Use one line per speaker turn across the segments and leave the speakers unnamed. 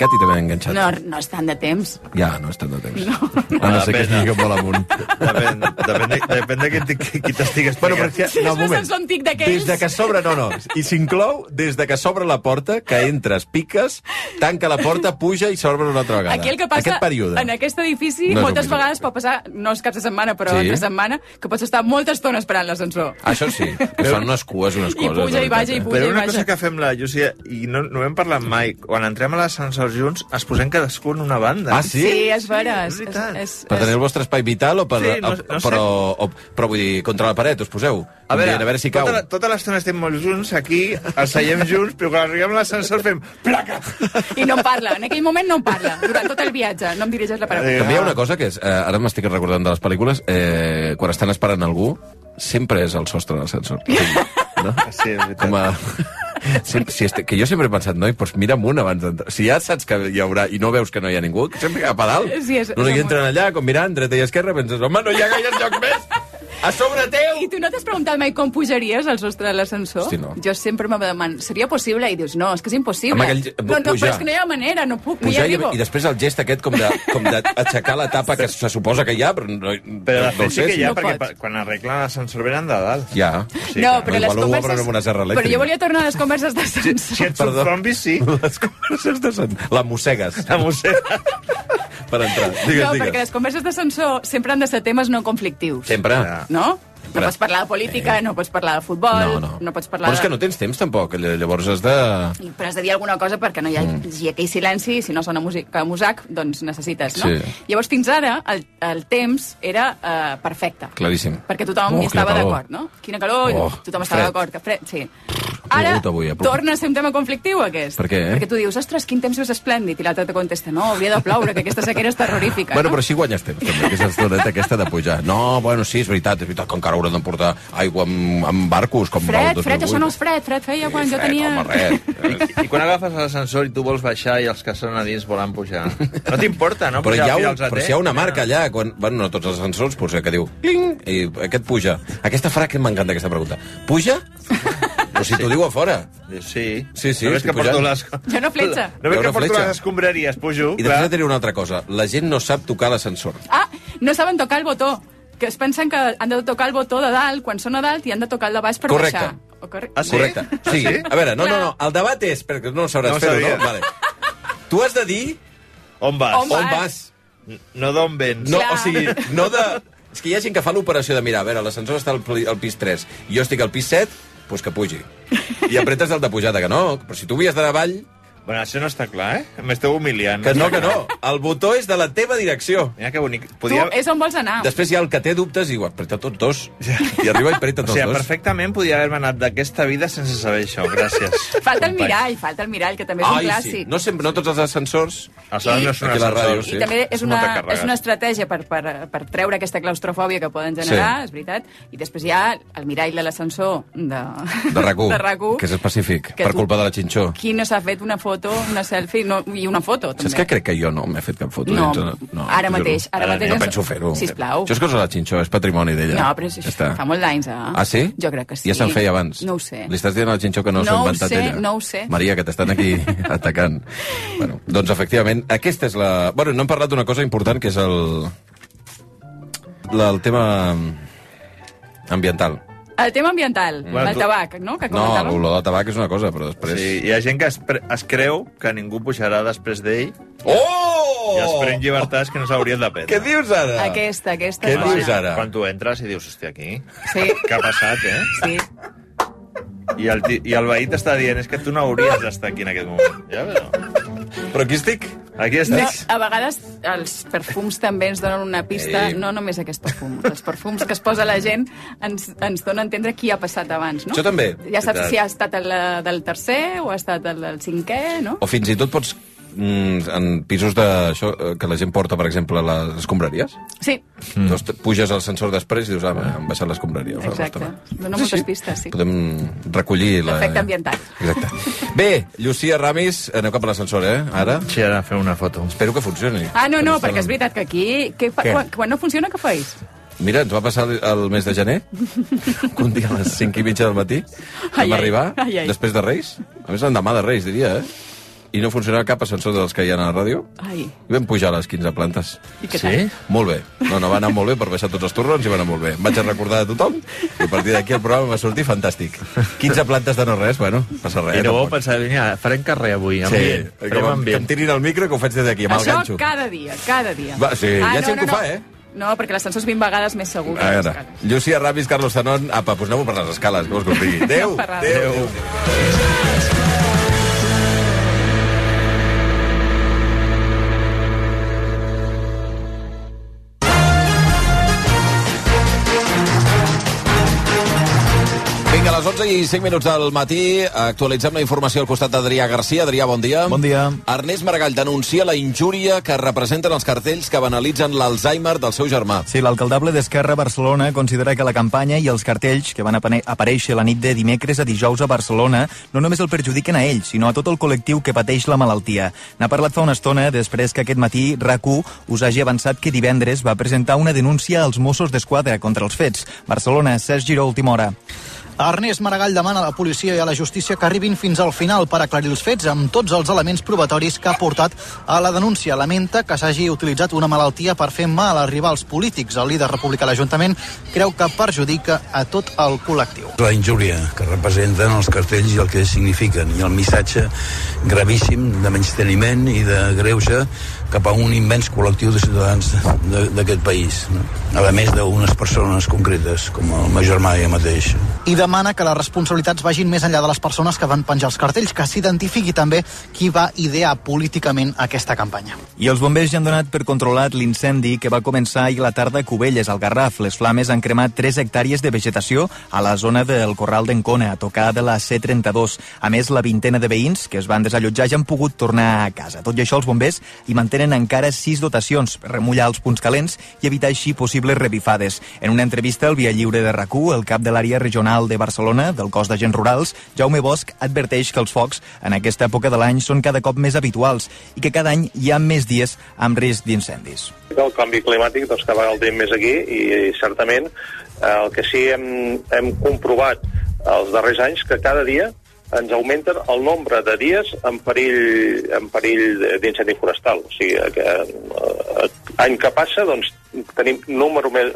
Cati també ha enganxat.
No, no és tant de temps.
Ja, no és tant de temps. No, a no ser que estigui molt amunt.
Depèn, depèn, de, depèn de qui, qui, qui t'estigui
Bueno, perquè,
Si
no,
és
un moment.
antic d'aquells.
Des de que s'obre, no, no. I s'inclou des de que s'obre la porta, que entres, piques, tanca la porta, puja i s'obre una altra vegada.
Aquí el que passa
Aquest període.
en aquest edifici,
No
moltes vegades pot passar, no és cap de setmana, però
Sí.
entre setmana, que pots estar molta estona esperant l'ascensor.
Això sí, que són unes cues, unes
I
coses.
puja
de
i
veritat,
i
eh?
puja.
Però una
vaja.
cosa que fem la Llucia, i no, no hem parlat mai, quan entrem a l'ascensor junts, es posem cadascú en una banda.
Ah, sí?
Sí, és vera.
És
És, és, és,
Per tenir el vostre espai vital o per...
Sí, no- no sé.
però, o, però vull dir, contra la paret us poseu?
A veure,
Dient, a veure si cau.
tota, la- tota l'estona estem molt junts aquí, els seiem junts, però quan arribem a l'ascensor fem placa!
I no em parla. En aquell moment no em parla. Durant tot el viatge. No em dirigeix la paraula.
També hi ha una cosa que és... Eh, ara m'estic recordant de les pel·lícules, eh, quan estan esperant algú, sempre és el sostre de l'ascensor. No?
Sí, és veritat.
Com a... Si, si este, que jo sempre he pensat, noi, doncs mira amunt abans d'entrar. Si ja saps que hi haurà i no veus que no hi ha ningú, sempre cap a dalt.
Sí, és-
no,
és
entren allà, com mirant, dreta i esquerra, penses, home, no hi ha gaires llocs més! A sobre teu!
I tu no t'has preguntat mai com pujaries al sostre de l'ascensor?
Hosti, no.
Jo sempre me demano, seria possible? I dius, no, és que és impossible.
Amb aquell-
no, no,
pujar.
però és que no hi ha manera, no puc, no hi
Pujar i, i després el gest aquest com de- com d'aixecar la tapa que se suposa que hi ha, però no,
Però de
no,
fet sí que hi ha,
no
perquè
pots.
quan arreglen l'ascensor venen de dalt.
Ja.
Sí,
no, però
Igual
les converses...
amb una serra
Però jo volia tornar a les converses
Si,
d'ascensor.
si ets
Perdó.
un zombi, sí.
Les converses de sant... La mossegues
La mossega.
per entrar. Digues,
no,
digues.
perquè les converses d'ascensor sempre han de ser temes no conflictius.
Sempre.
Ja.
No? No pots parlar de política, no pots parlar de futbol,
No, no.
pots parlar
Però és
de...
que no tens temps, tampoc. ll- Llavors has de...
I- Però has de dir alguna cosa perquè no hi ha,
Mm.
aquell silenci si no sona música musac, doncs necessites, no?
Sí.
Llavors, fins ara, el, el temps era uh, perfecte.
Claríssim.
Perquè tothom
Oh,
hi estava d'acord, no? Quina calor,
Oh,
tothom estava d'acord, que fred, sí.
Ha
Ara
avui, ha plogut.
torna a ser un tema conflictiu, aquest.
Per què, eh?
Perquè tu dius, ostres, quin temps més esplèndid, i l'altre te contesta, no, hauria de ploure, que aquesta sequera és terrorífica,
Bueno,
no?
però així guanyes temps, també, aquesta estoneta aquesta de pujar. No, bueno, sí, és veritat, és veritat que encara haurem de portar aigua amb, amb barcos, com
Fred,
el 2008.
fred, això no és fred, fred feia quan jo
Fred,
tenia...
Home, res.
I, I quan agafes l'ascensor i tu vols baixar i els que són a dins volen pujar. No t'importa, no?
Però, hi
Pujar
ha,
fins
un, però si hi ha una marca allà, quan, bueno, no tots els ascensors, potser que diu cling, i aquest puja. Aquesta frase m'encanta, aquesta pregunta. Puja? O si t'ho diu a fora.
Sí.
Sí, sí,
No ves
estic
que porto
pujant.
les...
Jo no fletxa.
No
Jo
que porto
fletxa.
les escombraries, pujo.
I després de tenir una altra cosa. La gent no sap tocar l'ascensor.
Ah, no saben tocar el botó. Que es pensen que han de tocar el botó de dalt quan són a dalt i han de tocar el de baix per
Correcte.
baixar. O corre...
Ah, sí?
Correcte. Sí.
Sí?
A veure, no, no, no. El debat és, perquè no sabràs
No ho
fer-ho,
sabia.
no? Vale. Tu has de dir
On vas?
On
on
vas?
vas.
No d'on vens.
No,
Clar.
o sigui, no de... És que hi ha gent que fa l'operació de mirar, a veure, l'ascensor està al, pli- al pis 3, i jo estic al pis 7, doncs que pugi. I apretes el de pujada, que no, però si tu havies d'anar avall,
Bueno, això no està clar, eh? M'esteu humiliant.
que no, que no. El botó és de la teva direcció.
Mira que bonic.
Tu
Podia...
és on vols anar.
Després hi ha el que té dubtes i diu, apreta tots dos. I arriba i apreta
O
tots
sigui,
dos.
perfectament podia haver-me anat d'aquesta vida sense saber això. Gràcies.
Falta el mirall, falta el mirall, que també és un
Ai, sí.
clàssic.
No, sempre, no tots els ascensors...
Els altres no són
Aquí la ràdio, sí.
I també és una, és una estratègia per, per, per treure aquesta claustrofòbia que poden generar,
Sí.
és veritat. I després hi ha el mirall de l'ascensor de,
De RAC1,
de RAC1,
que és específic,
que
per
tu-
culpa de la xinxó.
Qui no s'ha fet una foto, una selfie no, i una foto, també.
Saps que crec que jo no m'he fet cap foto?
No,
dins de-
ara mateix,
juro.
ara mateix
No
ens-
penso fer-ho.
Sisplau.
Això és cosa de la xinxó, és patrimoni d'ella.
No, però això
Ja
fa molts anys, eh?
Ah, sí?
Jo crec que sí.
Ja se'n feia abans.
No ho sé.
Li estàs dient a la xinxó que no,
No
s'ha inventat
sé,
ella?
no ho sé.
Maria, que t'estan aquí atacant. bueno, doncs, efectivament, aquesta és la... Bueno, no hem parlat d'una cosa important, que és el... La, el tema ambiental.
El tema ambiental,
Bueno,
el tabac, no?, que
No, l'olor de tabac és una cosa, però després...
Sí, hi ha gent que es, pre- es creu que ningú pujarà després d'ell
Oh!
i es pren llibertats que no s'haurien de prendre.
Què dius ara?
Aquesta, aquesta
Què dius ara?
Quan tu entres i dius, hòstia, aquí...
Sí,
Què ha passat, eh?
sí.
I el, ti- i el veí t'està dient, és que tu no hauries d'estar aquí en aquest moment. Ja, però...
Però aquí estic.
Aquí
No,
estàs.
a vegades els perfums també ens donen una pista,
Ei.
no només aquest perfum, els perfums que es posa la gent ens, ens donen a entendre qui ha passat abans, no?
Això també.
Ja saps si ha estat el eh, del tercer o ha estat el del cinquè, no?
O fins i tot pots en pisos de, això, eh, que la gent porta, per exemple, les escombraries.
Sí,
Mm. Doncs te- puges al sensor després i dius, ah, han baixat una
Exacte.
estona.
Dona moltes pistes, sí.
Podem recollir la...
Ambiental.
Exacte. Bé, Llucia Ramis, aneu cap a l'ascensor, eh? Ara.
Sí, ara fem una foto.
Espero que funcioni.
Ah, no, no, perquè és veritat que aquí... Que fa,
Què?
quan, quan no funciona, què feis?
Mira, ens va passar el, mes de gener, un dia a les 5 i mitja del matí, vam
ai,
arribar,
ai, ai.
després de Reis, a més l'endemà de Reis, diria, eh? I no funcionava cap ascensor dels que hi ha a la ràdio.
Ai,
I vam pujar a les 15 plantes.
i què
Sí?
Molt bé. No, no, va anar molt bé per baixar tots els torrons i va anar molt bé. Em vaig a recordar de tothom i a partir d'aquí el programa va sortir fantàstic. 15 plantes de no res, bueno, passa res.
I no vau pensar, vinga, farem carrer avui,
Sí,
ambient.
que,
farem
em- que em
ambient.
tirin el micro que ho faig des d'aquí, amb el
Això
ganxo.
cada dia, cada dia.
Va, sí, hi ha gent que ho fa, eh?
No, perquè l'ascensor és 20 vegades més segur. que les
veure,
escales.
Llucia Ramis, Carlos Zanon, apa, doncs anem per les escales, què vols que us digui? Adéu, adéu. adéu. Vinga, a les 11 i 5 minuts del matí actualitzem la informació al costat d'Adrià Garcia. Adrià, bon dia.
Bon dia.
Ernest Maragall denuncia la injúria que representen els cartells que banalitzen l'Alzheimer del seu germà.
Sí, l'alcaldable d'Esquerra Barcelona considera que la campanya i els cartells que van aparèixer la nit de dimecres a dijous a Barcelona no només el perjudiquen a ell, sinó a tot el col·lectiu que pateix la malaltia. N'ha parlat fa una estona després que aquest matí RAC1 us hagi avançat que divendres va presentar una denúncia als Mossos d'Esquadra contra els fets. Barcelona, Sergi Giró, última hora.
Ernest Maragall demana a la policia i a la justícia que arribin fins al final per aclarir els fets amb tots els elements probatoris que ha portat a la denúncia. Lamenta que s'hagi utilitzat una malaltia per fer mal a rivals polítics. El líder republicà a l'Ajuntament creu que perjudica a tot el col·lectiu.
La injúria que representen els cartells i el que signifiquen, i el missatge gravíssim de menysteniment i de greuge cap a un immens col·lectiu de ciutadans de- d'aquest país. No? A més d'unes persones concretes, com el meu germà ja mateix.
I demana que les responsabilitats vagin més enllà de les persones que van penjar els cartells, que s'identifiqui també qui va idear políticament aquesta campanya.
I els bombers ja han donat per controlat l'incendi que va començar ahir la tarda a Cubelles, al Garraf. Les flames han cremat 3 hectàrees de vegetació a la zona del Corral d'Encona, a tocar de la C32. A més, la vintena de veïns que es van desallotjar ja han pogut tornar a casa. Tot i això, els bombers hi mantenen encara 6 dotacions per remullar els punts calents i evitar així possibles revifades. En una entrevista al Via Lliure de rac el cap de l'àrea regional de Barcelona, del cos d'agents rurals, Jaume Bosch, adverteix que els focs en aquesta època de l'any són cada cop més habituals i que cada any hi ha més dies amb risc d'incendis.
El canvi climàtic doncs, cada vegada el tenim més aquí i, certament eh, el que sí hem, hem comprovat els darrers anys que cada dia ens augmenten el nombre de dies en perill, en perill d'incendi forestal. O sigui, que eh, any que passa doncs, tenim número més,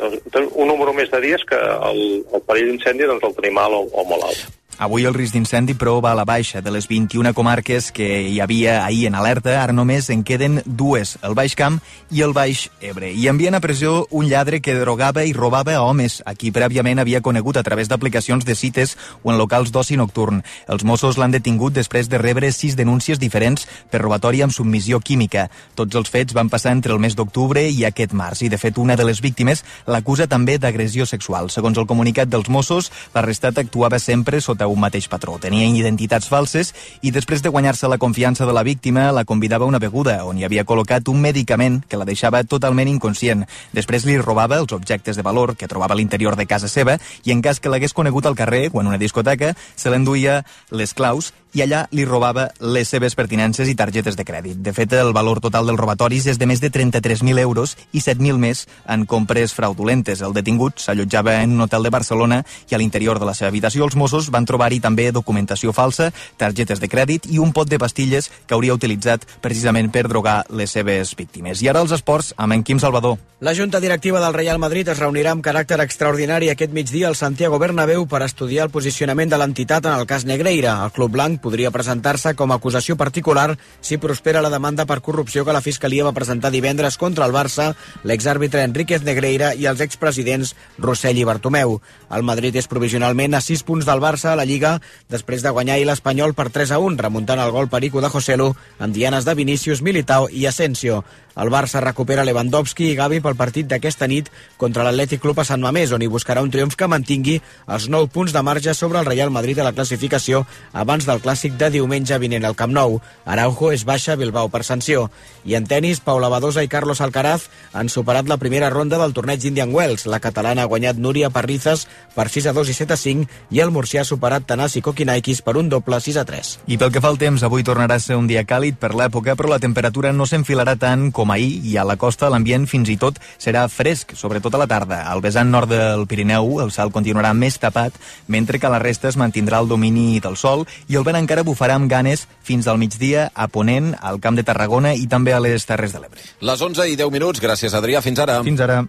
un número més de dies que el, el perill d'incendi doncs, el tenim alt o, o molt alt.
Avui el risc d'incendi, però, va a la baixa. De les 21 comarques que hi havia ahir en alerta, ara només en queden dues, el Baix Camp i el Baix Ebre. I envien a presó un lladre que drogava i robava a homes, a qui prèviament havia conegut a través d'aplicacions de cites o en locals d'oci nocturn. Els Mossos l'han detingut després de rebre sis denúncies diferents per robatori amb submissió química. Tots els fets van passar entre el mes d'octubre i aquest març, i de fet una de les víctimes l'acusa també d'agressió sexual. Segons el comunicat dels Mossos, l'arrestat actuava sempre sota un mateix patró. Tenia identitats falses i després de guanyar-se la confiança de la víctima, la convidava a una beguda on hi havia col·locat un medicament que la deixava totalment inconscient. Després li robava els objectes de valor que trobava a l'interior de casa seva i en cas que l'hagués conegut al carrer o en una discoteca, se l'enduia les claus i allà li robava les seves pertinences i targetes de crèdit. De fet, el valor total dels robatoris és de més de 33.000 euros i 7.000 més en compres fraudulentes. El detingut s'allotjava en un hotel de Barcelona i a l'interior de la seva habitació els Mossos van trobar-hi també documentació falsa, targetes de crèdit i un pot de pastilles que hauria utilitzat precisament per drogar les seves víctimes. I ara els esports amb en Quim Salvador.
La Junta Directiva del Real Madrid es reunirà amb caràcter extraordinari aquest migdia al Santiago Bernabéu per estudiar el posicionament de l'entitat en el cas Negreira. El club blanc podria presentar-se com a acusació particular si prospera la demanda per corrupció que la Fiscalia va presentar divendres contra el Barça, l'exàrbitre Enríquez Negreira i els expresidents Rossell i Bartomeu. El Madrid és provisionalment a 6 punts del Barça a la Lliga després de guanyar i l'Espanyol per 3 a 1, remuntant el gol perico de Joselu amb dianes de Vinícius, Militao i Asensio. El Barça recupera Lewandowski i Gavi pel partit d'aquesta nit contra l'Atlètic Club a Sant Mamés, on hi buscarà un triomf que mantingui els 9 punts de marge sobre el Real Madrid a la classificació abans del clàssic de diumenge vinent al Camp Nou. Araujo és baixa a Bilbao per sanció. I en tennis, Paula Badosa i Carlos Alcaraz han superat la primera ronda del torneig d'Indian Wells. La catalana ha guanyat Núria Parrizas per 6 a 2 i 7 a 5 i el murcià ha superat Tanasi Kokinaikis per un doble 6 a 3.
I pel que fa al temps, avui tornarà a ser un dia càlid per l'època, però la temperatura no s'enfilarà tant com com ahir i a la costa l'ambient fins i tot serà fresc, sobretot a la tarda. Al vessant nord del Pirineu el cel continuarà més tapat, mentre que a la resta es mantindrà el domini del sol i el vent encara bufarà amb ganes fins al migdia a Ponent, al Camp de Tarragona i també a les Terres de l'Ebre.
Les 11 i 10 minuts. Gràcies, Adrià. Fins ara.
Fins ara.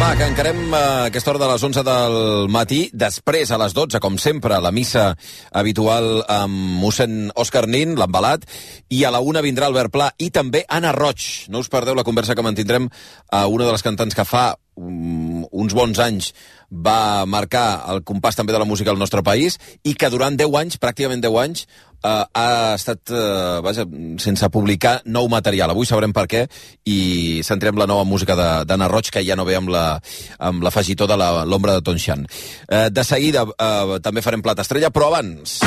Va, que encarem a aquesta hora de les 11 del matí. Després, a les 12, com sempre, la missa habitual amb mossèn Òscar Nin, l'embalat, i a la una vindrà Albert Pla i també Anna Roig. No us perdeu la conversa que mantindrem a una de les cantants que fa um, uns bons anys va marcar el compàs també de la música al nostre país i que durant 10 anys, pràcticament 10 anys, eh, ha estat eh, vaja, sense publicar nou material. Avui sabrem per què i centrem la nova música de- d'Anna Roig, que ja no ve amb la- amb l'afegitó de la- l'ombra de Tonshan. Eh, de seguida eh, també farem plat estrella, però abans...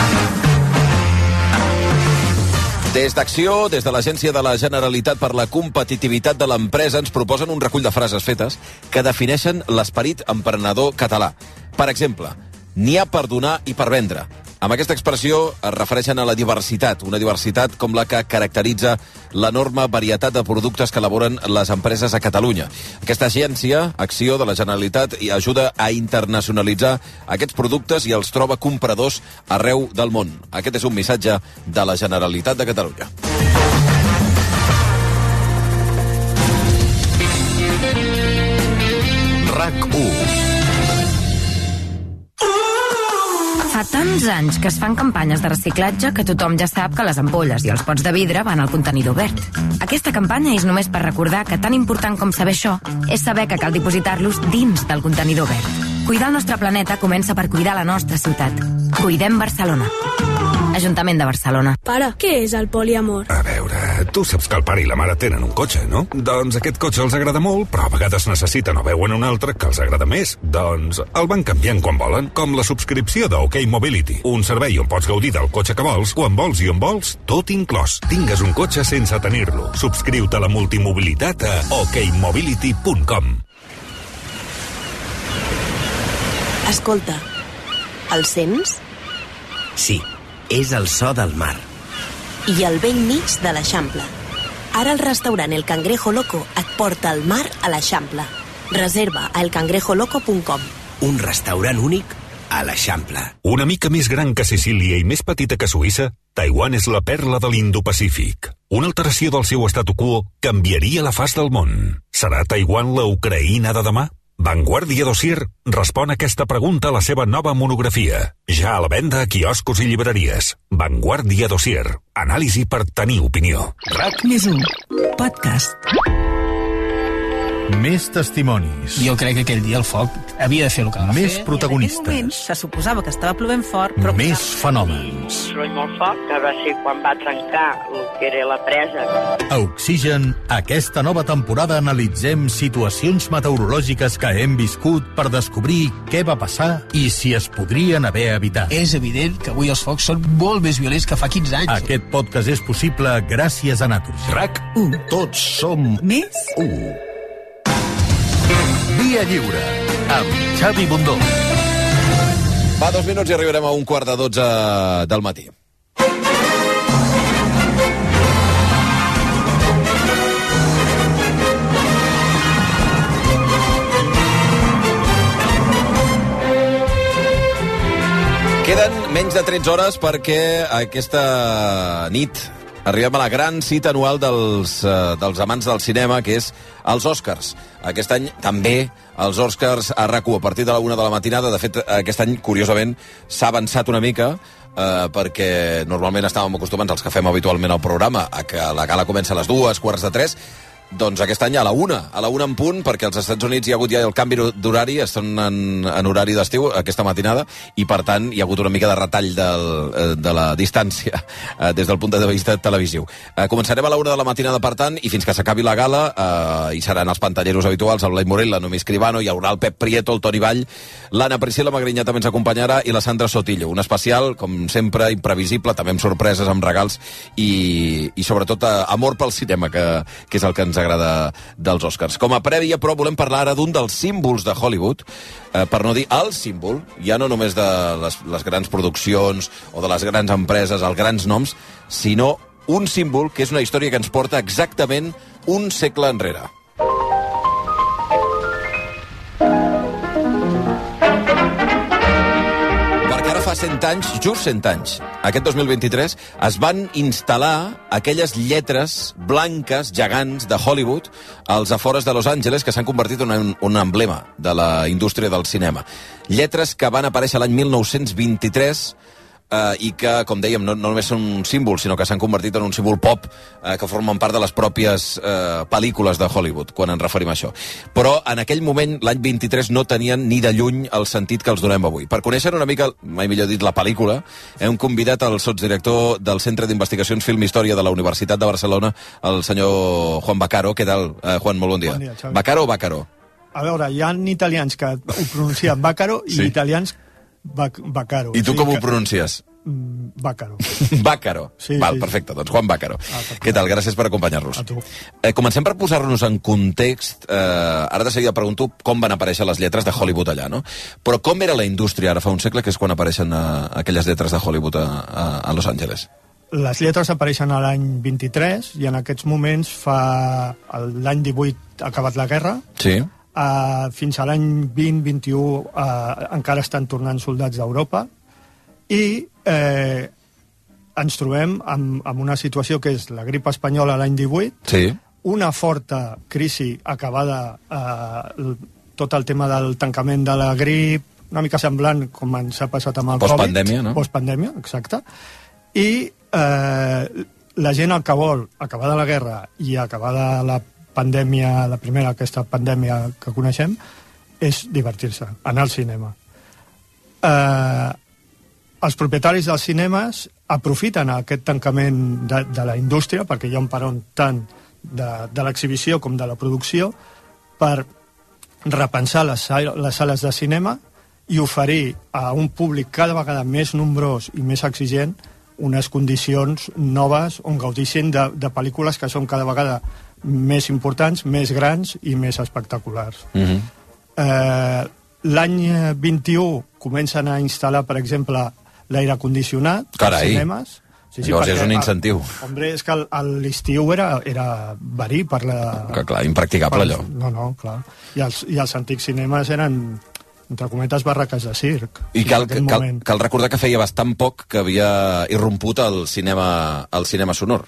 Des d'Acció, des de l'Agència de la Generalitat per la Competitivitat de l'Empresa, ens proposen un recull de frases fetes que defineixen l'esperit emprenedor català. Per exemple, n'hi ha per donar i per vendre. Amb aquesta expressió es refereixen a la diversitat, una diversitat com la que caracteritza l'enorme varietat de productes que elaboren les empreses a Catalunya. Aquesta agència, Acció de la Generalitat, i ajuda a internacionalitzar aquests productes i els troba compradors arreu del món. Aquest és un missatge de la Generalitat de Catalunya.
RAC1.
Tants anys que es fan campanyes de reciclatge que tothom ja sap que les ampolles i els pots de vidre van al contenidor verd. Aquesta campanya és només per recordar que tan important com saber això és saber que cal dipositar-los dins del contenidor verd. Cuidar el nostre planeta comença per cuidar la nostra ciutat. Cuidem Barcelona. Ajuntament de Barcelona.
Pare, què és el poliamor?
A veure, tu saps que el pare i la mare tenen un cotxe, no? Doncs aquest cotxe els agrada molt, però a vegades necessiten o veuen un altre que els agrada més. Doncs el van canviant quan volen, com la subscripció de OK Mobility. Un servei on pots gaudir del cotxe que vols, quan vols i on vols, tot inclòs. Tingues un cotxe sense tenir-lo. Subscriu-te a la multimobilitat a okmobility.com.
Escolta, el sents?
Sí, és el so del mar.
I al vell mig de l'Eixample. Ara el restaurant El Cangrejo Loco et porta al mar a l'Eixample. Reserva a elcangrejoloco.com.
Un restaurant únic a l'Eixample.
Una mica més gran que Sicília i més petita que Suïssa, Taiwan és la perla de l'Indo-Pacífic. Una alteració del seu statu quo canviaria la faç del món. Serà Taiwan la Ucraïna de demà? Vanguardia Dossier respon a aquesta pregunta a la seva nova monografia. Ja a la venda a quioscos i llibreries. Vanguardia Dossier. Anàlisi per tenir opinió.
RAC més 1. Podcast.
Més testimonis.
Jo crec que aquell dia el foc havia de fer el que va
Més
fer.
protagonistes.
moment se suposava que estava plovent fort, però...
Més fenòmens.
soroll molt fort, que va ser quan va trencar el que era la presa.
A Oxigen, aquesta nova temporada analitzem situacions meteorològiques que hem viscut per descobrir què va passar i si es podrien haver evitat.
És evident que avui els focs són molt més violents que fa 15 anys.
Aquest podcast és possible gràcies a Naturgy. RAC 1. Tots som
Més
1. Via Lliure, amb Xavi Bundó.
Va, dos minuts i arribarem a un quart de dotze del matí. Queden menys de 13 hores perquè aquesta nit arribem a la gran cita anual dels, uh, dels amants del cinema, que és els Oscars. Aquest any també els Oscars a rac a partir de la una de la matinada. De fet, aquest any, curiosament, s'ha avançat una mica, eh, perquè normalment estàvem acostumats als que fem habitualment al programa a que la gala comença a les dues, quarts de tres, doncs aquest any a la una, a la una en punt, perquè als Estats Units hi ha hagut ja el canvi d'horari, estan en, en horari d'estiu aquesta matinada, i per tant hi ha hagut una mica de retall del, eh, de la distància eh, des del punt de vista televisiu. Eh, començarem a la una de la matinada, per tant, i fins que s'acabi la gala, eh, hi seran els pantalleros habituals, el Blai Morell, la Nomi Escribano, hi haurà el Pep Prieto, el Toni Vall, l'Anna Priscila Magrinyà també ens acompanyarà, i la Sandra Sotillo. Un especial, com sempre, imprevisible, també amb sorpreses, amb regals, i, i sobretot eh, amor pel cinema, que, que és el que ens sagrada dels Oscars. Com a prèvia, però, volem parlar ara d'un dels símbols de Hollywood, eh, per no dir el símbol, ja no només de les, les grans produccions o de les grans empreses, els grans noms, sinó un símbol que és una història que ens porta exactament un segle enrere. 100 anys, just 100 anys, aquest 2023, es van instal·lar aquelles lletres blanques gegants de Hollywood als afores de Los Angeles que s'han convertit en un, un emblema de la indústria del cinema. Lletres que van aparèixer l'any 1923 eh, i que, com dèiem, no, no només són un símbol, sinó que s'han convertit en un símbol pop eh, que formen part de les pròpies eh, pel·lícules de Hollywood, quan ens referim a això. Però en aquell moment, l'any 23, no tenien ni de lluny el sentit que els donem avui. Per conèixer una mica, mai millor dit, la pel·lícula, hem convidat el sotsdirector del Centre d'Investigacions Film Història de la Universitat de Barcelona, el senyor Juan Bacaro. Què tal, eh, Juan? Molt bon dia.
Bon dia, Xavi.
Bacaro o Bacaro?
A veure, hi ha italians que ho pronuncien Bàcaro i
Sí.
italians bac Bacaro.
I tu com ho pronuncies?
Mm, Bàcaro.
Bàcaro.
Sí,
Val,
sí.
perfecte. Doncs Juan Bàcaro. Què tal? Gràcies per acompanyar-nos. Eh, comencem per posar-nos en context. Eh, ara de seguida pregunto com van aparèixer les lletres de Hollywood allà, no? Però com era la indústria ara fa un segle, que és quan apareixen eh, aquelles lletres de Hollywood a, a, a Los Angeles?
Les lletres apareixen a l'any 23 i en aquests moments fa l'any 18 ha acabat la guerra
Sí.
Uh, fins a l'any 20-21 uh, encara estan tornant soldats d'Europa i eh, ens trobem amb, amb una situació que és la grip espanyola l'any 18,
Sí.
una forta crisi acabada eh, tot el tema del tancament de la grip, una mica semblant com ens ha passat amb el
Postpandèmia,
Covid.
no?
Postpandèmia, exacte. I eh, la gent el que vol, acabada la guerra i acabada la pandèmia, la primera aquesta pandèmia que coneixem, és divertir-se, anar al cinema. Eh, els propietaris dels cinemes aprofiten aquest tancament de, de la indústria, perquè hi ha un peron tant de, de l'exhibició com de la producció, per repensar les, les sales de cinema i oferir a un públic cada vegada més nombrós i més exigent unes condicions noves on gaudixin de, de pel·lícules que són cada vegada més importants, més grans i més espectaculars.
Mm -hmm.
Eh, L'any eh, 21 comencen a instal·lar, per exemple, l'aire condicionat
Carai.
als cinemes.
Llavors és un incentiu.
ah, Hombre, és que el- el- l'estiu era, era verí per la...
Que, clar, impracticable, allò.
No, no, clar. I els, I els antics cinemes eren, entre cometes, barraques de circ.
I cal, cal,
moment.
cal recordar que feia bastant poc que havia irromput el cinema, el cinema sonor.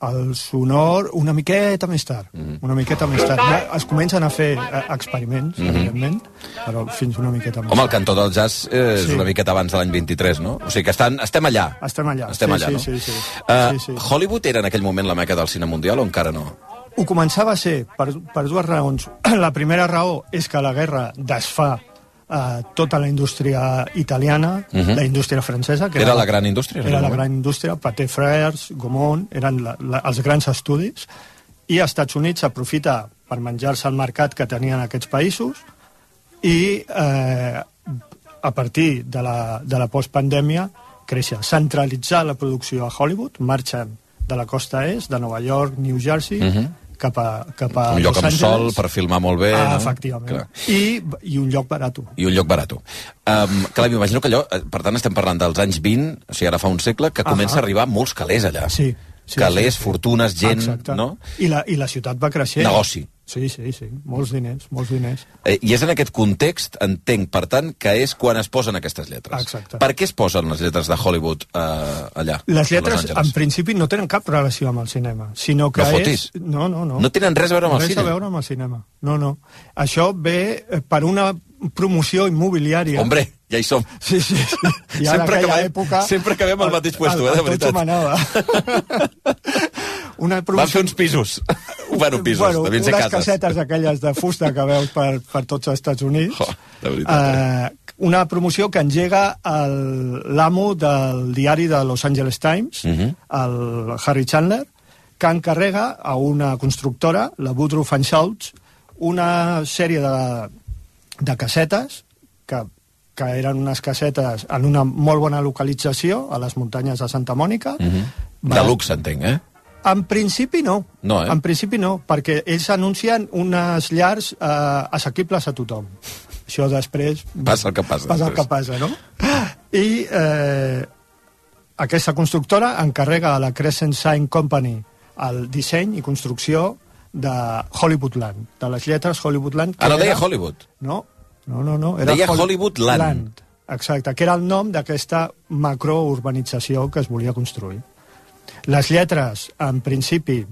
El sonor una miqueta més tard, mm. -hmm. una miqueta més tard. Ja es comencen a fer eh, experiments, mm. -hmm. evidentment, però fins una miqueta més
Home, el cantó del jazz eh, és
Sí.
una miqueta abans de l'any 23, no? O sigui que estan, estem allà.
Estem allà,
Estem
sí,
allà,
sí,
no?
sí, sí.
Uh,
Sí, sí.
Hollywood era en aquell moment la meca del cine mundial o encara no?
Ho començava a ser per, per dues raons. La primera raó és que la guerra desfà eh, tota la indústria italiana,
Mhm.
la indústria francesa... Que
Era la gran indústria,
Era la gran indústria, Pathé Frères, Gaumont, eren la, la, els grans estudis, i als Estats Units s'aprofita per menjar-se el mercat que tenien aquests països i eh, a partir de la, de la postpandèmia créixer, centralitzar la producció a Hollywood, marxen de la costa est, de Nova York, New Jersey,
Mhm.
Cap a, cap a
un lloc amb sol per filmar molt bé,
ah,
no?
efectivament.
Clar.
I, I un lloc barat.
I un lloc barat. Um, clar, m'imagino que allò, eh, per tant, estem parlant dels anys 20, o sigui, ara fa un segle, que comença a arribar molts calés allà.
Sí. sí
calés,
sí, sí.
fortunes, gent,
Exacte.
no?
I la, I la ciutat va creixent.
Negoci.
Sí, sí, sí. Molts diners, molts diners.
Eh, I és en aquest context, entenc, per tant, que és quan es posen aquestes lletres.
Exacte.
Per què es posen les lletres de Hollywood eh, allà?
Les lletres, en principi, no tenen cap relació amb el cinema, sinó que
No fotis.
és... No, no, no.
No tenen res a veure amb el
res
cine?
a veure amb el cinema. No, no. Això ve eh, per una promoció immobiliària.
Hombre, ja hi som.
Sí, sí, sí. I
sempre, acabem,
època...
sempre acabem al mateix puesto, eh, de veritat.
Tot una
Van fer uns pisos. bueno, pisos,
bueno,
devien ser
unes
cases.
casetes aquelles de fusta que veus per, per tots els Estats Units.
Oh, de veritat.
eh, una promoció que engega l'amo del diari de Los Angeles Times,
Mhm.
el Harry Chandler, que encarrega a una constructora, la Woodruff and Schultz, una sèrie de, de casetes que, que eren unes casetes en una molt bona localització, a les muntanyes de Santa Mònica.
Mhm. De luxe, entenc, eh?
En principi no.
No, eh?
En principi no, perquè ells anuncien unes llars eh, assequibles a tothom. Això després...
Passa el que passa.
Passa el que
després.
passa, no? I eh, aquesta constructora encarrega a la Crescent Sign Company el disseny i construcció de Hollywoodland, de les lletres Hollywoodland. que
Ah, no deia
era-
Hollywood?
No, no, no. no
Deia Hollywoodland.
Exacte, que era el nom d'aquesta macrourbanització que es volia construir. Les lletres, en principi,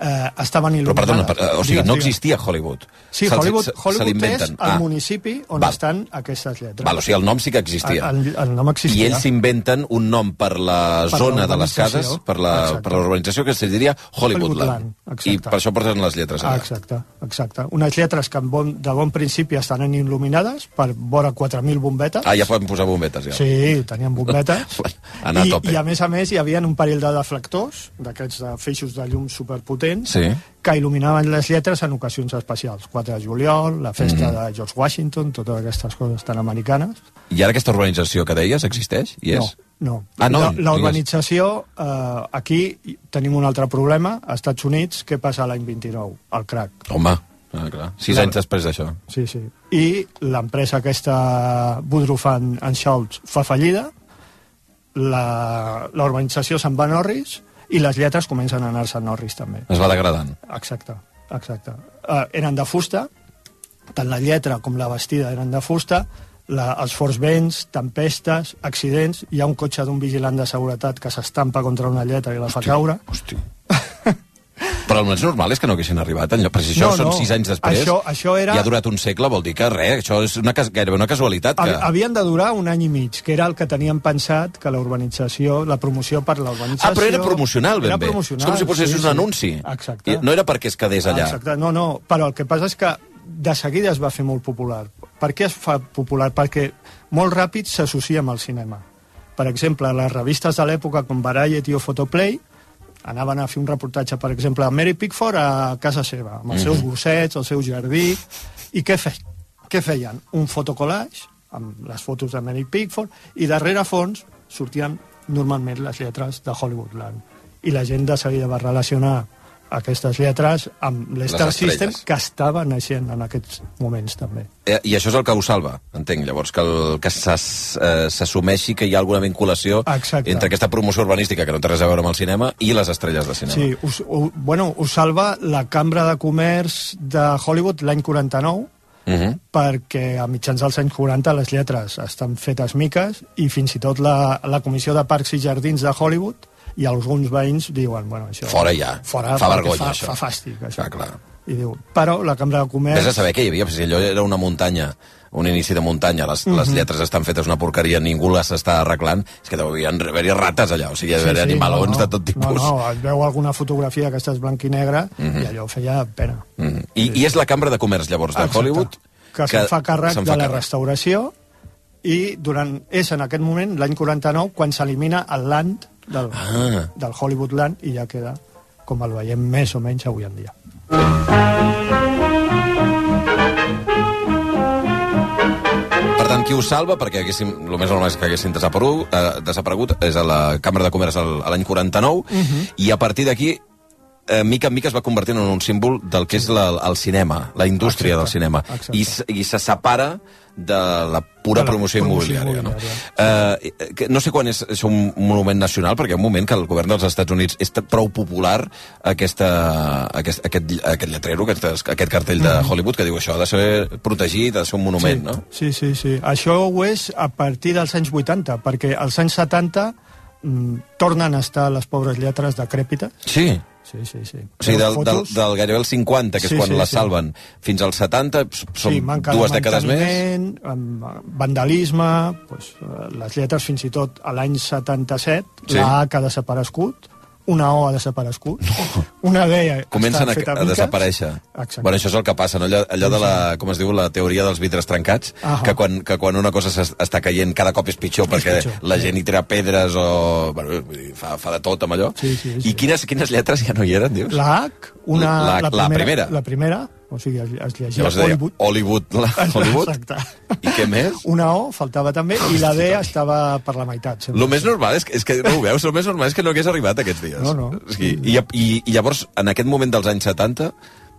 eh, estaven
Però, perdona,
il·luminades.
per, eh, o sigui,
Digues,
no existia Hollywood.
Sí,
Se'ls-
Hollywood,
se- se
Hollywood és
l'inventen.
el
Ah.
municipi on
Val.
estan aquestes lletres.
Val, o sigui, el nom sí que existia.
El, el, nom existia.
I ells s'inventen un nom per la
Per
zona de les cases, per la,
Exacte.
per la urbanització, que se diria Hollywoodland.
Hollywoodland.
I per això porten les lletres
Ah,
allà.
exacte, exacte. Unes lletres que en bon, de bon principi estaran il·luminades per vora 4.000 bombetes.
Ah, ja poden posar bombetes, ja.
Sí, tenien bombetes.
A
I,
tope.
I a més a més hi havia un parell de deflectors, d'aquests de feixos de llum superpotents,
Sí.
que il·luminaven les lletres en ocasions especials. 4 de juliol, la festa
Mhm.
de George Washington, totes aquestes coses tan americanes.
I ara aquesta urbanització que deies existeix? I és?
No,
Ah, no?
La, urbanització, eh, aquí tenim un altre problema, als Estats Units, què passa l'any 29? El crack.
Home, ah, clar. Sis
La-
anys després d'això.
Sí, sí. I l'empresa aquesta Woodruff and, and Schultz fa fallida, la, la urbanització se'n va a Norris i les lletres comencen a anar-se a Norris també.
Es va degradant.
Exacte, exacte. Uh, eren de fusta, tant la lletra com la vestida eren de fusta, la, els forts vents, tempestes, accidents, hi ha un cotxe d'un vigilant de seguretat que s'estampa contra una lletra i la fa caure.
Hosti. Però el més normal és que no haguessin arribat enlloc, perquè si això
No,
són
no.
sis anys després
Això- això era-
i ha durat un segle, vol dir que res, això és una, gairebé una casualitat. Que...
Ha- Havien de durar un any i mig, que era el que teníem pensat que la urbanització, la promoció per la urbanització...
Ah, però era promocional, ben
era
bé.
Promocional,
és com si posés un anunci.
Exacte.
I no era perquè es quedés allà.
Exacte, no, no, però el que passa és que de seguida es va fer molt popular. Per què es fa popular? Perquè molt ràpid s'associa amb el cinema. Per exemple, les revistes de l'època com Variety o Photoplay anaven a fer un reportatge, per exemple, a Mary Pickford a casa seva, amb els seus
Mhm.
gossets, el seu jardí, i què, fe què feien? Un fotocollage amb les fotos de Mary Pickford i darrere fons sortien normalment les lletres de Hollywoodland. I la gent de seguida va relacionar aquestes lletres amb l'Star. System que estava naixent en aquests moments també.
Eh, I això és el que ho salva, entenc, llavors, que, el, que eh, s'assumeixi que hi ha alguna vinculació
Exacte.
entre aquesta promoció urbanística, que no té res a veure amb el cinema, i les estrelles de cinema.
Sí, us, ho, bueno, us salva la Cambra de Comerç de Hollywood l'any 49,
Uh -huh.
perquè a mitjans dels anys 40 les lletres estan fetes miques i fins i tot la, la Comissió de Parcs i Jardins de Hollywood i alguns veïns diuen, bueno, això...
Fora ja.
Fora,
Fa vergonya,
fa,
això.
Fa fàstic, això.
Clar, clar.
I diu, però la Cambra de Comerç...
Vés a saber què hi havia, perquè allò era una muntanya, un inici de muntanya, les,
Mhm.
les lletres estan fetes una porqueria, ningú les està arreglant, és que devien haver-hi rates allà, o sigui, hi havia animalons
no,
de tot tipus.
No, no, et veu alguna fotografia que estàs blanc i negre
Mhm.
i allò feia pena.
Mm. I, I és la Cambra de Comerç, llavors, de
Exacte.
Hollywood,
que, que se'n fa càrrec de
fa
la
càrrec.
restauració i durant, és en aquest moment, l'any 49, quan s'elimina el land del,
Ah.
del Hollywood Land i ja queda com el veiem més o menys avui en dia.
Per tant, qui ho salva, perquè haguéssim, el més normal és que haguessin desaparegut, eh, desaparegut és a la Cambra de Comerç l'any 49,
Mhm.
i a partir d'aquí eh, mica en mica es va convertint en un símbol del que és la, el cinema, la indústria del cinema,
exacte.
I, s- i se separa de la pura
De la
promoció,
promoció
immobiliària. No? Eh, que no sé quan és, és un monument nacional, perquè hi ha un moment que el govern dels Estats Units és t- prou popular aquesta, aquest, aquest, aquest lletrero, aquest, aquest cartell de
Mhm.
Hollywood, que diu això ha de ser protegit, ha de ser un monument,
sí,
no?
Sí, sí, sí. Això ho és a partir dels anys 80, perquè als anys 70 mm, tornen a estar les pobres lletres decrèpites.
Sí.
Sí, sí, sí.
O sigui, del, del,
Fotos.
del gairebé el 50, que és
Sí,
quan
sí,
les
sí.
salven, fins als 70, s- són
sí, manca
dues
de
dècades més.
amb vandalisme, pues, eh, les lletres fins i tot a l'any 77,
Sí.
la A que ha desaparegut, una O ha desaparegut, una D
Comencen
està
a, a desaparèixer.
Exacte.
Bueno, això és el que passa, no? allò, allò de la, com es diu, la teoria dels vidres trencats,
Ahà.
que quan, que quan una cosa està caient cada cop és pitjor perquè
pitjor,
la gent hi tira pedres o... Bueno, fa, fa de tot amb allò.
Sí, sí, sí.
I quines, quines lletres ja no hi eren, dius?
La H, una,
La- la
primera,
primera.
La primera, O sigui, es, es llegia
Llavors deia
Hollywood.
Hollywood, la, Hollywood.
Exacte.
I què més?
Una O faltava també, i la D estava per la meitat. sempre.
Lo més normal és que, és que no ho veus, el més normal és que no hagués arribat aquests dies.
No, no.
O sigui, i, i, I llavors, en aquest moment dels anys 70,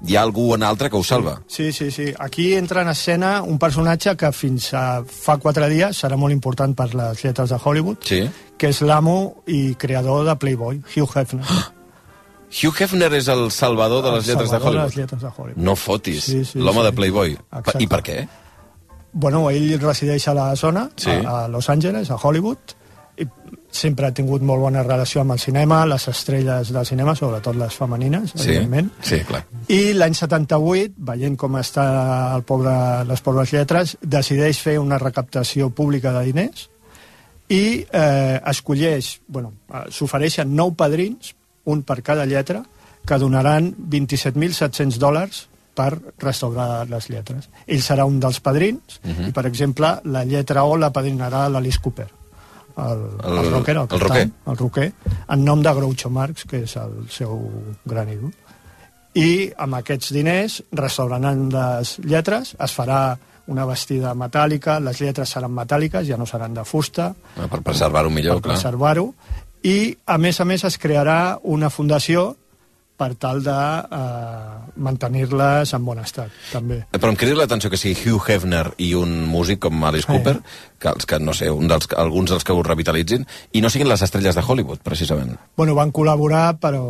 hi ha algú en altre que ho salva.
Sí, sí, sí. Aquí entra en escena un personatge que fins a fa quatre dies serà molt important per les lletres de Hollywood,
Sí.
que és l'amo i creador de Playboy, Hugh Hefner.
Hugh Hefner és el salvador de les
El
lletres de Hollywood.
les lletres de Hollywood.
No fotis.
Sí, sí,
L'home
sí.
de Playboy.
Exacte.
I per què?
Bueno, ell resideix a la zona,
Sí.
a, a Los Angeles, a Hollywood, i sempre ha tingut molt bona relació amb el cinema, les estrelles del cinema, sobretot les femenines,
Sí,
evidentment.
sí, clar.
I l'any 78, veient com està el pobre, les pobres lletres, decideix fer una recaptació pública de diners i eh, escolleix, bueno, eh, s'ofereixen nou padrins, un per cada lletra, que donaran 27.700 dòlars per restaurar les lletres. Ell serà un dels padrins
Mhm.
i, per exemple, la lletra O la padrinarà l'Alice Cooper, el, el,
El-
rocker, el,
el rocker.
el rocker, en nom de Groucho Marx, que és el seu gran ídol. I amb aquests diners restauraran les lletres, es farà una vestida metàl·lica, les lletres seran metàl·liques, ja no seran de fusta,
Ah, Per preservar-ho millor,
per
clar.
preservar-ho, i a més a més es crearà una fundació per tal de eh, mantenir-les en bon estat, també.
Però em crida l'atenció que sigui Hugh Hefner i un músic com Alice
Sí.
Cooper, que, els que no sé, un dels, alguns dels que ho revitalitzin, i no siguin les estrelles de Hollywood, precisament.
Bueno, van col·laborar, però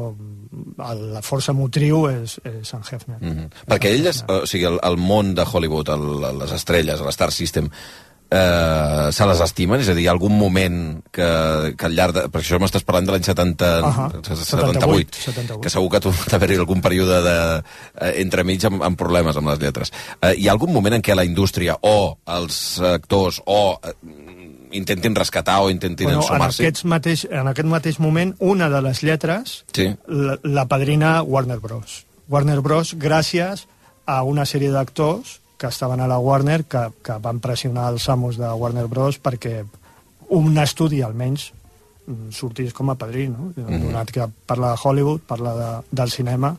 la força motriu és, és en Hefner.
Mm -hmm. Perquè ell, és, o sigui, el, el món de Hollywood, el, les estrelles, l'Star System, eh, se les estimen? És a dir, hi ha algun moment que, que al llarg de... Per això m'estàs parlant de l'any 70,
Ahà,
78,
78.
que segur que tu d'haver-hi algun període de, eh, entremig amb, amb problemes amb les lletres. Eh, hi ha algun moment en què la indústria o els actors o eh, intentin rescatar o intentin
Bueno, en,
ensumar-s'hi?
aquests mateix, en aquest mateix moment, una de les lletres
Sí.
la, la padrina Warner Bros. Warner Bros. gràcies a una sèrie d'actors que estaven a la Warner que, que van pressionar els amos de Warner Bros. perquè un estudi almenys mm, sortís com a padrí, no?
Mhm.
donat que parla de Hollywood, parla de, del cinema,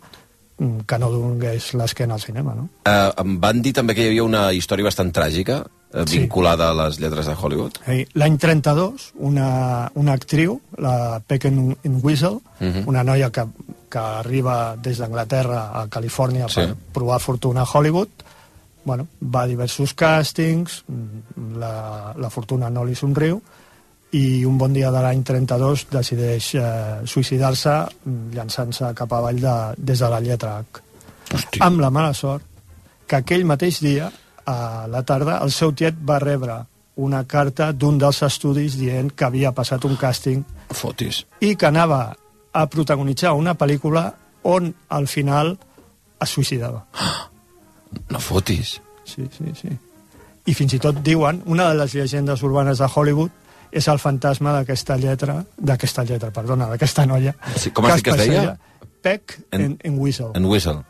mm, que no donés l'esquena al cinema, no?
Eh, em van dir també que hi havia una història bastant tràgica eh,
Sí.
vinculada a les lletres de Hollywood.
Eh, L'any 32, una, una actriu, la Pecken Whistle,
Mhm.
una noia que, que arriba des d'Anglaterra a Califòrnia
Sí.
per provar fortuna a Hollywood, bueno, va a diversos càstings, la, la fortuna no li somriu, i un bon dia de l'any 32 decideix eh, suïcidar-se llançant-se cap avall de, des de la lletra H.
Hòstia.
Amb la mala sort que aquell mateix dia, a la tarda, el seu tiet va rebre una carta d'un dels estudis dient que havia passat un càsting
Fotis.
i que anava a protagonitzar una pel·lícula on al final es suïcidava.
No fotis.
Sí, sí, sí. I fins i tot diuen, una de les llegendes urbanes de Hollywood és el fantasma d'aquesta lletra, d'aquesta lletra, perdona, d'aquesta noia.
Sí, com has dit que es deia?
Peck
En-
en, en Whistle.
En Whistle.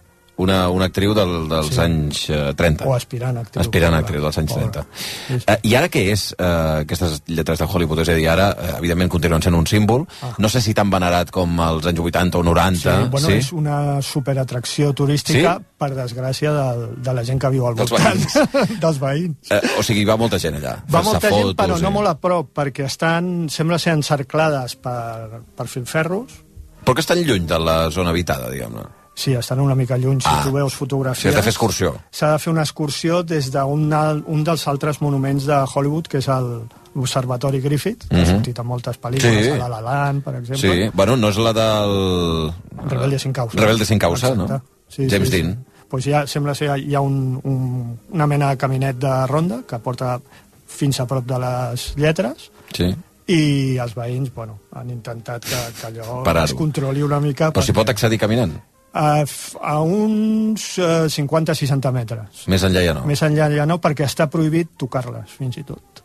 Una, una actriu del, dels
Sí.
anys eh, 30.
O aspirant actriu.
Aspirant actriu dels anys
pobra.
30.
Sí, sí.
Eh, I ara què és eh, aquestes lletres de Hollywood? És a dir, ara, eh, evidentment, continuen sent un símbol.
Ah.
No sé si tan venerat com als anys 80 o 90.
Sí, bueno, és una superatracció turística,
Sí?
per desgràcia, de, de la gent que viu al
Dels
voltant. dels veïns.
Eh, o sigui, va molta gent allà.
Va molta gent,
fotos
però no
i-
molt a prop, perquè estan, sembla ser encerclades per, per filferros.
Però que estan lluny de la zona habitada, diguem-ne.
Sí, estan una mica lluny, si
Ah.
tu veus fotografies.
has de fer excursió.
S'ha de fer una excursió des d'un un dels altres monuments de Hollywood, que és el l'Observatori Griffith, que
Mhm.
ha sortit a moltes pel·lícules,
Sí.
a La La Land, per exemple.
Sí, bueno, no és la del...
Rebelde sin causa.
Rebelde sin causa,
Exacte.
no?
Sí,
James
sí, sí.
Dean.
Pues ja, sembla ser hi ha un, un, una mena de caminet de ronda que porta fins a prop de les lletres
Sí.
i els veïns bueno, han intentat que, que allò es controli una mica
Però s'hi pot accedir caminant?
A, a uns eh, 50-60 metres
Més enllà ja no.
més enllà ja no, perquè està prohibit tocar-les, fins i tot.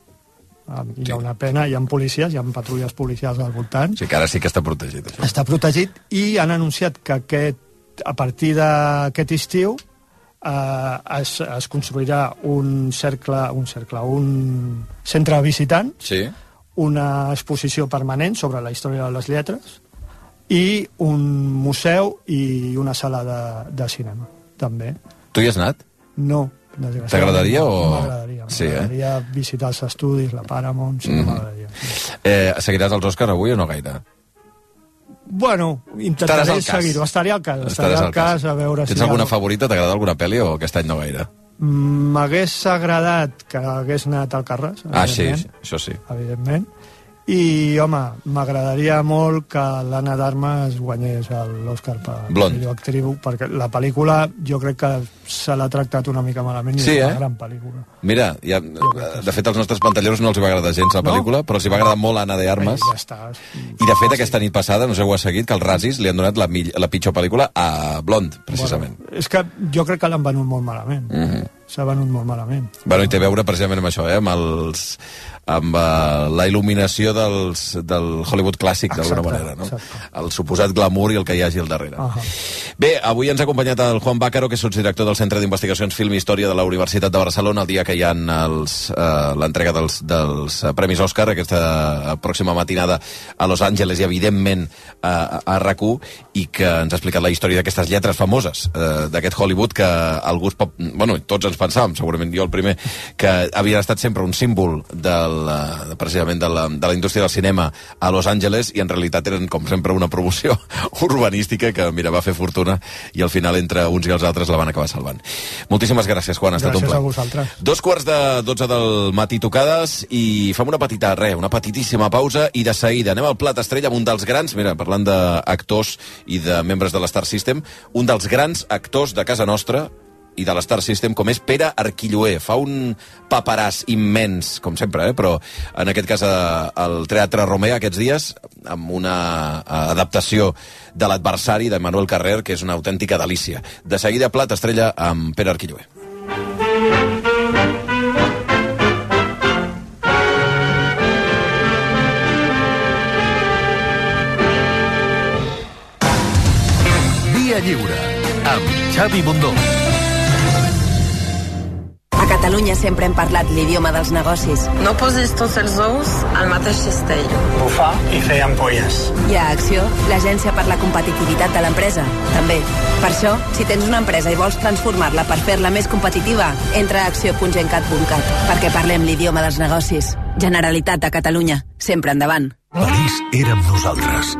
Ah, Hi ha una pena, hi ha policies, hi ha patrulles policials al voltant.
Sigui que ara sí que està protegit, això.
Està protegit i han anunciat que aquest, a partir d'aquest estiu eh, es, es construirà un cercle, un cercle, un centre de visitants,
Sí.
una exposició permanent sobre la història de les lletres i un museu i una sala de, de cinema, també.
Tu hi has anat?
No, desgraciadament.
T'agradaria o-
M'agradaria.
Sí, eh?
Visitar els estudis, la Paramount, sí que
Mhm.
m'agradaria.
Eh, seguiràs els Òscar avui o no gaire?
Bueno, intentaré
cas.
seguir-ho. Estaré al cas. Estaré
Estaràs
al cas a veure
Tens
si...
alguna
algo-
favorita? T'agrada alguna pel·li o aquest any no gaire?
Mm, M'hagués agradat que hagués anat al Carràs,
Ah, sí, sí, això sí.
evidentment. I, home, m'agradaria molt que l'Anna d'Armes guanyés l'Oscar per
Blond.
millor actriu, perquè la pel·lícula jo crec que se l'ha tractat una mica malament i
Sí,
és
eh?
una gran pel·lícula.
Mira, ja, de fet, als nostres pantalleros no els va agradar gens la
No?
pel·lícula, però els va agradar molt Anna de Armes.
Ja està.
I, de fet, aquesta nit passada, no sé si ho ha seguit, que els Razzies li han donat la, mill- la pitjor pel·lícula a Blond, precisament.
Bueno, és que jo crec que l'han venut molt malament.
Mm -hmm.
S'ha venut molt malament.
Bueno, i té a veure precisament amb això, eh? amb, els, amb uh, la il·luminació dels, del Hollywood clàssic, d'alguna manera, no?
exacte.
El suposat glamour i el que hi hagi al darrere.
Uh -huh.
Bé, avui ens ha acompanyat el Juan Bácaro, que és sotsdirector del Centre d'Investigacions Film i Història de la Universitat de Barcelona, el dia que hi ha eh, l'entrega dels, dels eh, Premis Òscar, aquesta eh, pròxima matinada a Los Angeles i, evidentment, a, a rac i que ens ha explicat la història d'aquestes lletres famoses eh, d'aquest Hollywood que algú pot... Bueno, tots ens pensàvem, segurament jo el primer, que havia estat sempre un símbol del, eh, precisament de la, de la indústria del cinema a Los Angeles i en realitat eren, com sempre, una promoció urbanística que, mira, va fer fortuna i al final entre uns i els altres la van acabar salvant. Moltíssimes gràcies, Juan, ha estat un
Gràcies
plaer.
a vosaltres.
Dos quarts de 12 del matí tocades i fem una petita, res, una petitíssima pausa i de seguida anem al plat estrella amb un dels grans, mira, parlant d'actors i de membres de l'Star System, un dels grans actors de casa nostra i de l'Star System, com és Pere Arquilloé. Fa un paperàs immens, com sempre, eh? però en aquest cas al Teatre Romea aquests dies, amb una adaptació de l'adversari de Manuel Carrer, que és una autèntica delícia. De seguida, plat estrella amb Pere Arquilloé.
Via Lliure, amb Xavi Bundó.
Catalunya sempre hem parlat l'idioma dels negocis.
No posis tots els ous al mateix cistell.
Bufar i fer ampolles.
I a Acció, l'agència per la competitivitat de l'empresa, també. Per això, si tens una empresa i vols transformar-la per fer-la més competitiva, entra a acció.gencat.cat, perquè parlem l'idioma dels negocis. Generalitat de Catalunya, sempre endavant.
París érem nosaltres.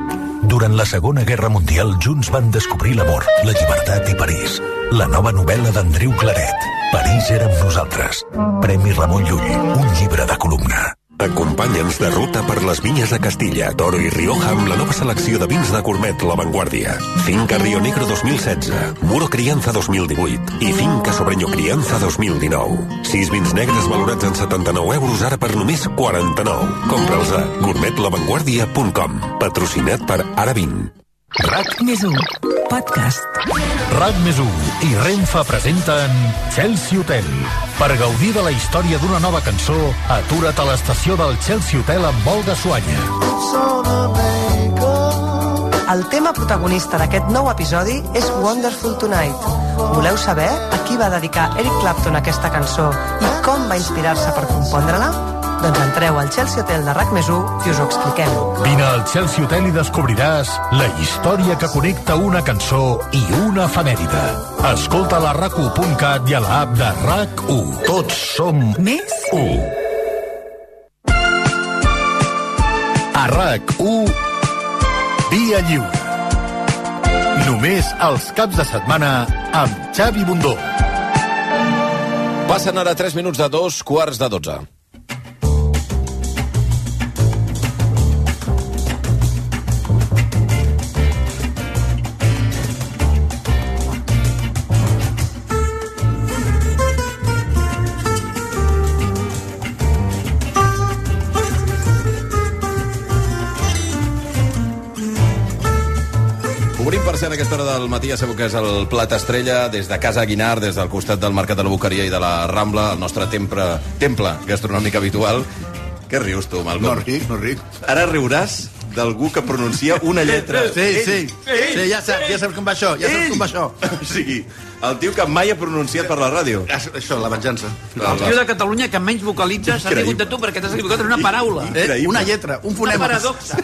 Durant la Segona Guerra Mundial, junts van descobrir l'amor, la llibertat i París. La nova novel·la d'Andreu Claret. París érem nosaltres. Premi Ramon Llull, un llibre de columna.
Acompanya'ns de ruta per les vinyes de Castilla, Toro i Rioja amb la nova selecció de vins de Gourmet La Vanguardia. Finca Río Negro 2016, Muro Crianza 2018 i Finca Sobreño Crianza 2019. Sis vins negres valorats en 79 euros ara per només 49. Compra'ls a gourmetlavanguardia.com. Patrocinat per Ara Vin.
RAC més 1, podcast.
RAC més 1 i Renfa presenten Chelsea Hotel. Per gaudir de la història d'una nova cançó, atura't a l'estació del Chelsea Hotel amb de Suanya.
El tema protagonista d'aquest nou episodi és Wonderful Tonight. Voleu saber a qui va dedicar Eric Clapton aquesta cançó i com va inspirar-se per compondre-la? Doncs entreu al Chelsea Hotel de RAC més 1 i us ho expliquem.
Vine al Chelsea Hotel i descobriràs la història que connecta una cançó i una efemèride. Escolta la rac1.cat i a l'app de RAC1. Tots som
Més
1. A RAC1, Via Lliure. Només els caps de setmana amb Xavi Bundó.
Passen ara 3 minuts de dos quarts de 12. Obrim per ser a aquesta hora del matí, ja sabeu que és el plat estrella, des de Casa Aguinar, des del costat del Mercat de la Boqueria i de la Rambla, el nostre temple, temple gastronòmic habitual. Què rius tu, Malcom?
No ric, no ric.
Ara riuràs d'algú que pronuncia una lletra.
Sí, sí. Sí, ja saps, ja saps com va això, ja saps com va això.
O sigui, el tio que mai ha pronunciat per la ràdio.
Això, la venjança.
El tio de Catalunya que menys vocalitza s'ha rigut de tu perquè t'has equivocat en una paraula.
Eh? Una lletra, un
Una
fonema.
paradoxa.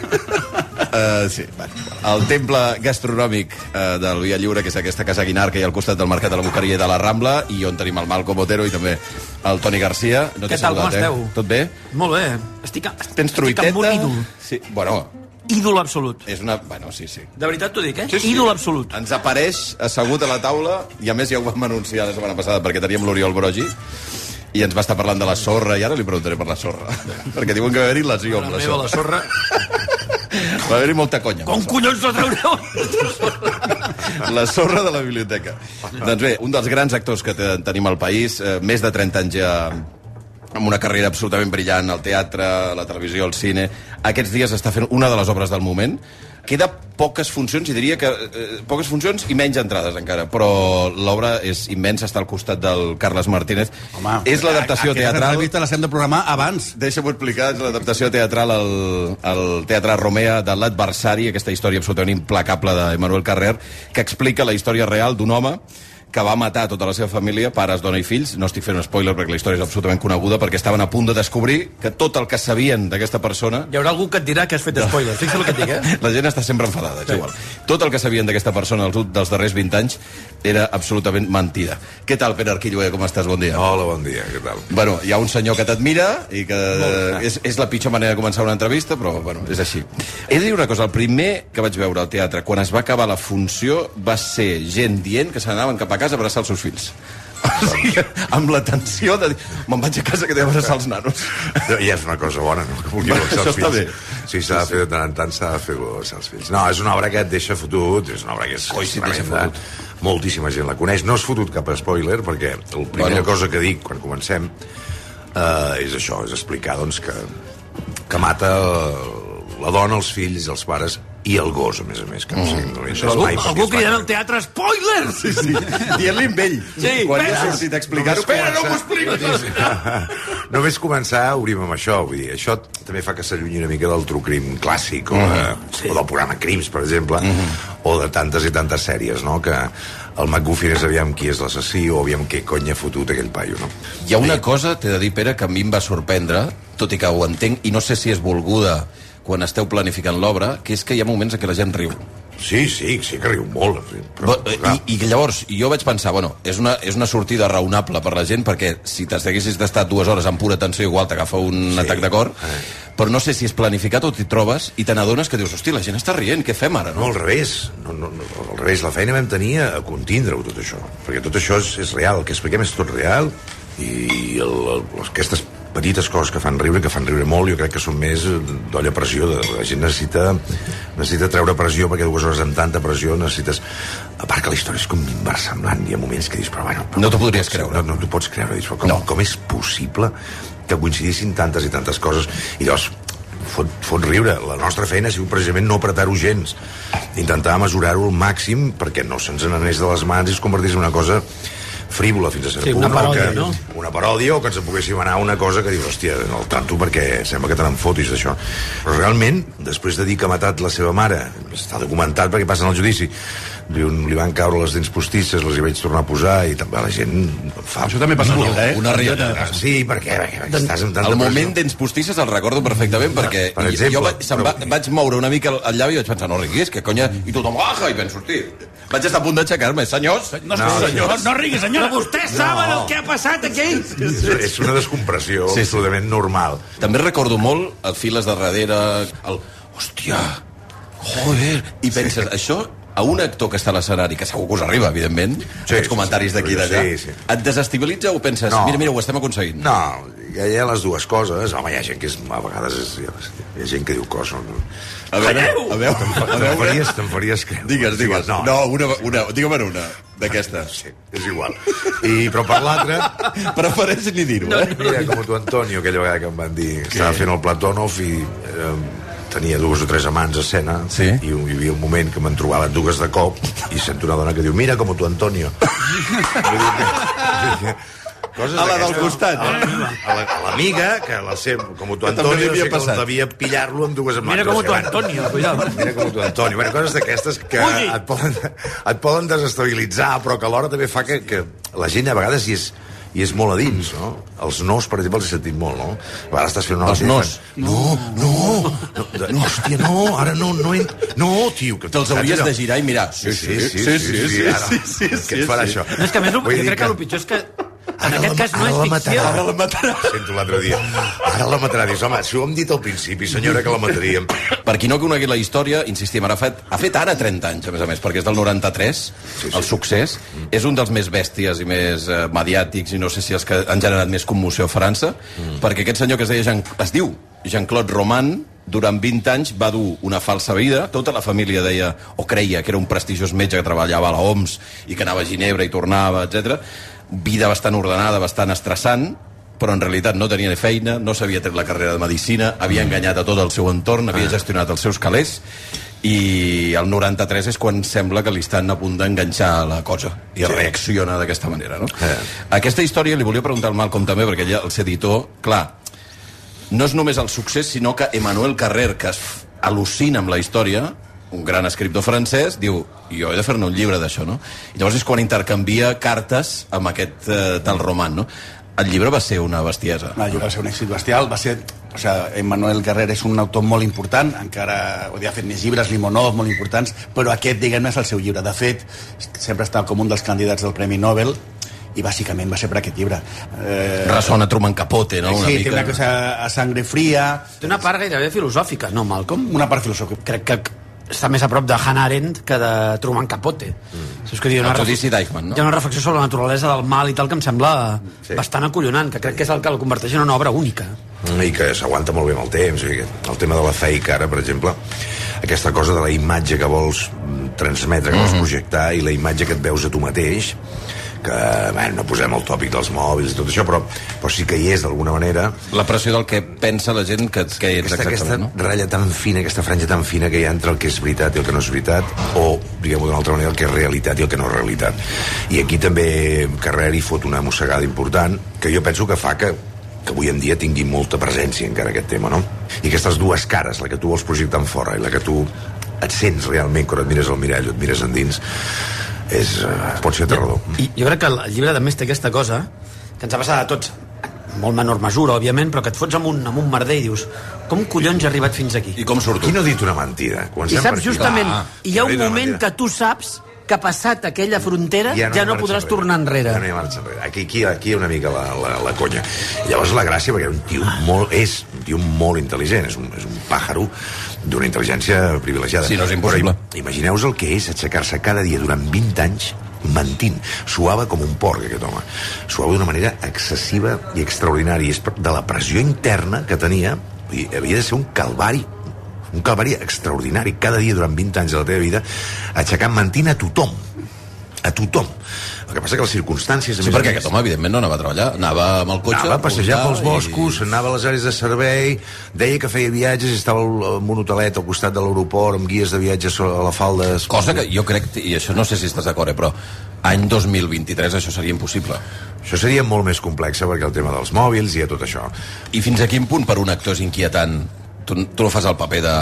Uh, sí, bueno. El temple gastronòmic uh, del Via Lliure, que és aquesta casa Guinar, que hi ha al costat del Mercat de la Boqueria de la Rambla, i on tenim el Malcom Otero i també el Toni Garcia. No
Què tal, com
saludat,
esteu?
Eh? Tot bé?
Molt bé. Estic,
Tens
estic
truiteta?
amb un ídol.
Sí, bueno,
Ídol absolut.
és una... Bueno, sí, sí.
De veritat t'ho dic, eh?
Sí, sí.
Ídol absolut.
Ens apareix assegut a la taula, i a més ja ho vam anunciar la setmana passada perquè teníem l'Oriol Brogi, i ens va estar parlant de la sorra, i ara li preguntaré per la sorra. perquè diuen que va haver-hi lesió amb
La meva, la
sorra.
sorra...
Va haver-hi molta conya.
Com collons la traureu?
La sorra de la biblioteca. Doncs bé, un dels grans actors que te- tenim al país, eh, més de 30 anys ja amb una carrera absolutament brillant al teatre, a la televisió, al cine. Aquests dies està fent una de les obres del moment. Queda poques funcions, i diria que eh, poques funcions i menys entrades encara, però l'obra és immensa, està al costat del Carles Martínez.
Home,
és l'adaptació
aquesta
teatral...
entrevista l'hem de programar abans.
Deixa'm explicar, és l'adaptació teatral al, al Teatre Romea de l'adversari, aquesta història absolutament implacable d'Emmanuel Carrer, que explica la història real d'un home que va matar tota la seva família, pares, dona i fills. No estic fent un spoiler perquè la història és absolutament coneguda, perquè estaven a punt de descobrir que tot el que sabien d'aquesta persona
Hi haurà algú que et dirà que has fet spoiler. Fixa't el que et dic, eh?
la gent està sempre enfadada, és igual. Tot el que sabien d'aquesta persona dels, dels darrers 20 anys era absolutament mentida. Què tal, Pere Arquilloé, com estàs? Bon dia.
Hola, bon dia, què tal?
Bueno, hi ha un senyor que t'admira i que és, és la pitjor manera de començar una entrevista, però bueno, és així. He de dir una cosa, el primer que vaig veure al teatre, quan es va acabar la funció, va ser gent dient que se n'anaven cap a casa a abraçar els seus fills. O sigui, amb la tensió de dir, me'n vaig a casa que devo abraçar els nanos.
Ja és una cosa bona, no? Que vulgui abraçar els fills. Sí, s'ha de fer de tant en tant, s'ha de fer abraçar els fills. No, és una obra que et deixa fotut, és una obra que és
Oi, et deixa
tremenda. Moltíssima gent la coneix. No has fotut cap spoiler, perquè la primera
Bueno.
cosa que dic quan comencem eh, és això, és explicar doncs, que, que mata la dona, els fills, els pares i el gos, a més a més, que no sé, no he entès
Algú,
mai es va
cridant al teatre, spoiler!
Sí, sí, dient-li amb ell.
Sí,
quan ja ha
espera.
sortit a explicar-ho, Pere, no m'ho
començar-
expliquis!
Només començar, obrim amb això. Vull dir, això també fa que s'allunyi una mica del true crime clàssic, o, de, o del programa Crims, per exemple, o de tantes i tantes sèries, no?, que el McGuffin és aviam qui és l'assassí o aviam què cony ha fotut aquell paio, no?
Hi ha una cosa, t'he de dir, Pere, que a mi em va sorprendre, tot i que ho entenc, i no sé si és volguda quan esteu planificant l'obra, que és que hi ha moments en què la gent riu.
Sí, sí, sí que riu molt.
Però, I, I llavors, jo vaig pensar, bueno, és una, és una sortida raonable per la gent, perquè si t'haguessis d'estar dues hores en pura tensió, igual t'agafa un sí. atac de cor, però no sé si és planificat o t'hi trobes i te n'adones que dius, hosti, la gent està rient, què fem ara,
No,
no?
al revés. No, no, no, al revés, la feina vam tenir a contindre-ho, tot això. Perquè tot això és, és real, el que expliquem és tot real i el, el, aquestes petites coses que fan riure, que fan riure molt, jo crec que són més d'olla a pressió. De, la gent necessita, necessita treure pressió perquè dues hores amb tanta pressió necessites... A part que la història és com inversemblant, hi ha moments que dius, però bueno... Però
No t'ho podries creure.
No, no t'ho pots creure, dius, però com, no. com és possible que coincidissin tantes i tantes coses? I llavors, fot, fot riure. La nostra feina ha sigut precisament no apretar-ho gens. Intentar mesurar-ho al màxim perquè no se'ns n'anés de les mans i es convertís en una cosa frívola fins a cert
Sí,
punt.
una paròdia,
que,
no?
Una paròdia o que ens en poguéssim anar a una cosa que dius, hòstia, no el tanto perquè sembla que te n'enfotis d'això. Però realment, després de dir que ha matat la seva mare, està documentat perquè passen al judici, li, li van caure les dents postisses, les hi vaig tornar a posar i també la gent fa...
Això també passa molt, eh?
Una rieta.
Sí, perquè, perquè estàs amb tanta
El
pressió.
moment dents postisses el recordo perfectament perquè
Per exemple,
jo se'm va,
però-
vaig moure una mica el, el llavi i vaig pensar, no riguis, que conya... I tothom, aja, i penso, hosti, vaig estar a punt d'aixecar-me, senyors.
No,
No,
senyors.
No rigui, senyora.
Però vostès saben el que ha passat aquí?
És, és una descompressió sí, sí. absolutament normal.
També recordo molt el files de darrere, el... Hòstia, joder... I penses, això a un actor que està a l'escenari, que segur que us arriba, evidentment, sí, aquests comentaris d'aquí i d'allà,
Sí, sí.
et desestabilitza o penses,
No.
mira, mira, ho estem aconseguint?
No, hi ha, hi ha les dues coses. Home, hi ha gent que és, a vegades és, hi, ha, hi ha gent que diu coses. No?
A veure, a veure, a
Te'n
veure...
faries, te'n faries creure.
Digues, digues.
No,
No, una, una, digue'm una, d'aquestes.
Sí, és igual. I, però per l'altra...
Prefereix ni dir-ho, eh?
Mira, com tu, Antonio, aquella vegada que em van dir que estava fent el Platonov i eh, tenia dues o tres amants a escena
Sí.
i hi havia un moment que me'n trobava dues de cop i sento una dona que diu mira com tu, Antonio. Coses
A la del costat.
A la- a la- a l'amiga, que la sé, com tu Antonio,
havia
sé que
passat.
devia pillar-lo amb dues
Mira com tu, Antonio, cuidado.
Mira com tu, Antonio. Bueno, coses d'aquestes que et poden, et poden desestabilitzar, però que alhora també fa que, que la gent a vegades hi és, i és molt a dins, no? Els nos, per exemple, els he sentit molt, no? A vegades estàs fent una
Els nos?
fan, No, no, no, de- no, hòstia, no, ara no, no, no, tio. Que
Te'ls hauries
allò?
de girar i mirar.
Sí, sí, sí, sí, sí, sí, ara,
sí, sí,
què
sí,
et farà
sí.
això?
No, és que a més,
Vull
jo
dir
crec que el pitjor és que en aquest
la-
cas no és ficció.
matarà.
Ara la matarà.
Sento l'altre dia. Ara la matarà. Dius, home, si ho hem dit al principi, senyora, que la mataríem.
Per qui no conegui la història, insistim, ara ha fet, ha fet ara 30 anys, a més a més, perquè és del 93, sí, sí. el succés. Mm. És un dels més bèsties i més eh, mediàtics, i no sé si els que han generat més commoció a França, mm. perquè aquest senyor que es, deia Jean, es diu Jean-Claude Roman, durant 20 anys va dur una falsa vida, tota la família deia, o creia que era un prestigiós metge que treballava a la OMS i que anava a Ginebra i tornava, etc. Vida bastant ordenada, bastant estressant, però en realitat no tenia ni feina, no s'havia tret la carrera de Medicina, havia enganyat a tot el seu entorn, havia gestionat els seus calés, i el 93 és quan sembla que li estan a punt d'enganxar la cosa i sí. reacciona d'aquesta manera no?
Eh.
aquesta història li volia preguntar al Malcolm també perquè ell, el editor, clar no és només el succés sinó que Emmanuel Carrer que es al·lucina amb la història un gran escriptor francès, diu jo he de fer-ne un llibre d'això, no? I llavors és quan intercanvia cartes amb aquest eh, tal roman, no? El llibre va ser una bestiesa.
El llibre va ser un èxit bestial, va ser... O sigui, Emmanuel Carrer és un autor molt important, encara ho ha fet més llibres, Limonov, molt importants, però aquest, diguem-ne, és el seu llibre. De fet, sempre està com un dels candidats del Premi Nobel, i bàsicament va ser per aquest llibre. Eh,
Ressona Truman Capote, no? Una
sí,
mica.
té una cosa a sangre fria...
Té una part gairebé filosòfica, no, Malcolm?
Una part filosòfica.
Crec que està més a prop de Hannah Arendt que de Truman Capote. Mm. Saps que hi ha, una
judici d'Eichmann, no?
hi ha una reflexió sobre la naturalesa del mal i tal que em sembla sí. bastant acollonant, que crec que és el que el converteix en una obra única.
i que s'aguanta molt bé amb el temps el tema de la fake ara, per exemple aquesta cosa de la imatge que vols mm, transmetre, que vols projectar i la imatge que et veus a tu mateix que, bueno, no posem el tòpic dels mòbils i tot això, però, però sí que hi és d'alguna manera
La pressió del que pensa la gent que, que ets
aquesta, aquesta
exactament, no?
ratlla tan fina, aquesta franja tan fina que hi ha entre el que és veritat i el que no és veritat, o, diguem-ho d'una altra manera, el que és realitat i el que no és realitat. I aquí també Carrer hi fot una mossegada important, que jo penso que fa que que avui en dia tingui molta presència encara aquest tema, no? I aquestes dues cares, la que tu vols projectar en fora i la que tu et sents realment quan et mires al mirall o et mires endins, és, uh, pot ser aterrador.
I jo crec que el llibre de més té aquesta cosa, que ens ha passat a tots, en molt menor mesura, òbviament, però que et fots amb un, amb un merder i dius com collons he arribat fins aquí?
I com surto?
Qui no ha dit una mentida?
I
Comencem
saps
per aquí.
justament,
Va,
hi ha un moment que tu saps que passat aquella frontera ja no, ja no podràs
enrere.
tornar enrere.
Ja no hi ha marxa enrere. Aquí, aquí, aquí una mica la, la, la conya. Llavors la gràcia, perquè un tio molt, és un tio molt intel·ligent, és un, és un pàjaro d'una intel·ligència privilegiada.
Sí, no és impossible.
Imagineu-vos el que és aixecar-se cada dia durant 20 anys mentint. Suava com un porc, aquest home. Suava d'una manera excessiva i extraordinària. És de la pressió interna que tenia, i havia de ser un calvari un calvari extraordinari cada dia durant 20 anys de la teva vida aixecant mentint a tothom a tothom el que passa que les circumstàncies
Sí, perquè aquest home, evidentment, no anava a treballar. Anava amb el cotxe...
anava a passejar pels boscos, anava a les àrees de servei, deia que feia viatges i estava en un hotelet al costat de l'aeroport amb guies de viatges a la falda.
Cosa que jo crec, i això no sé si estàs d'acord, eh, però any 2023 això seria impossible.
Això seria molt més complex perquè el tema dels mòbils i a tot això.
I fins a quin punt per un actor és inquietant? Tu, tu no fas el paper de...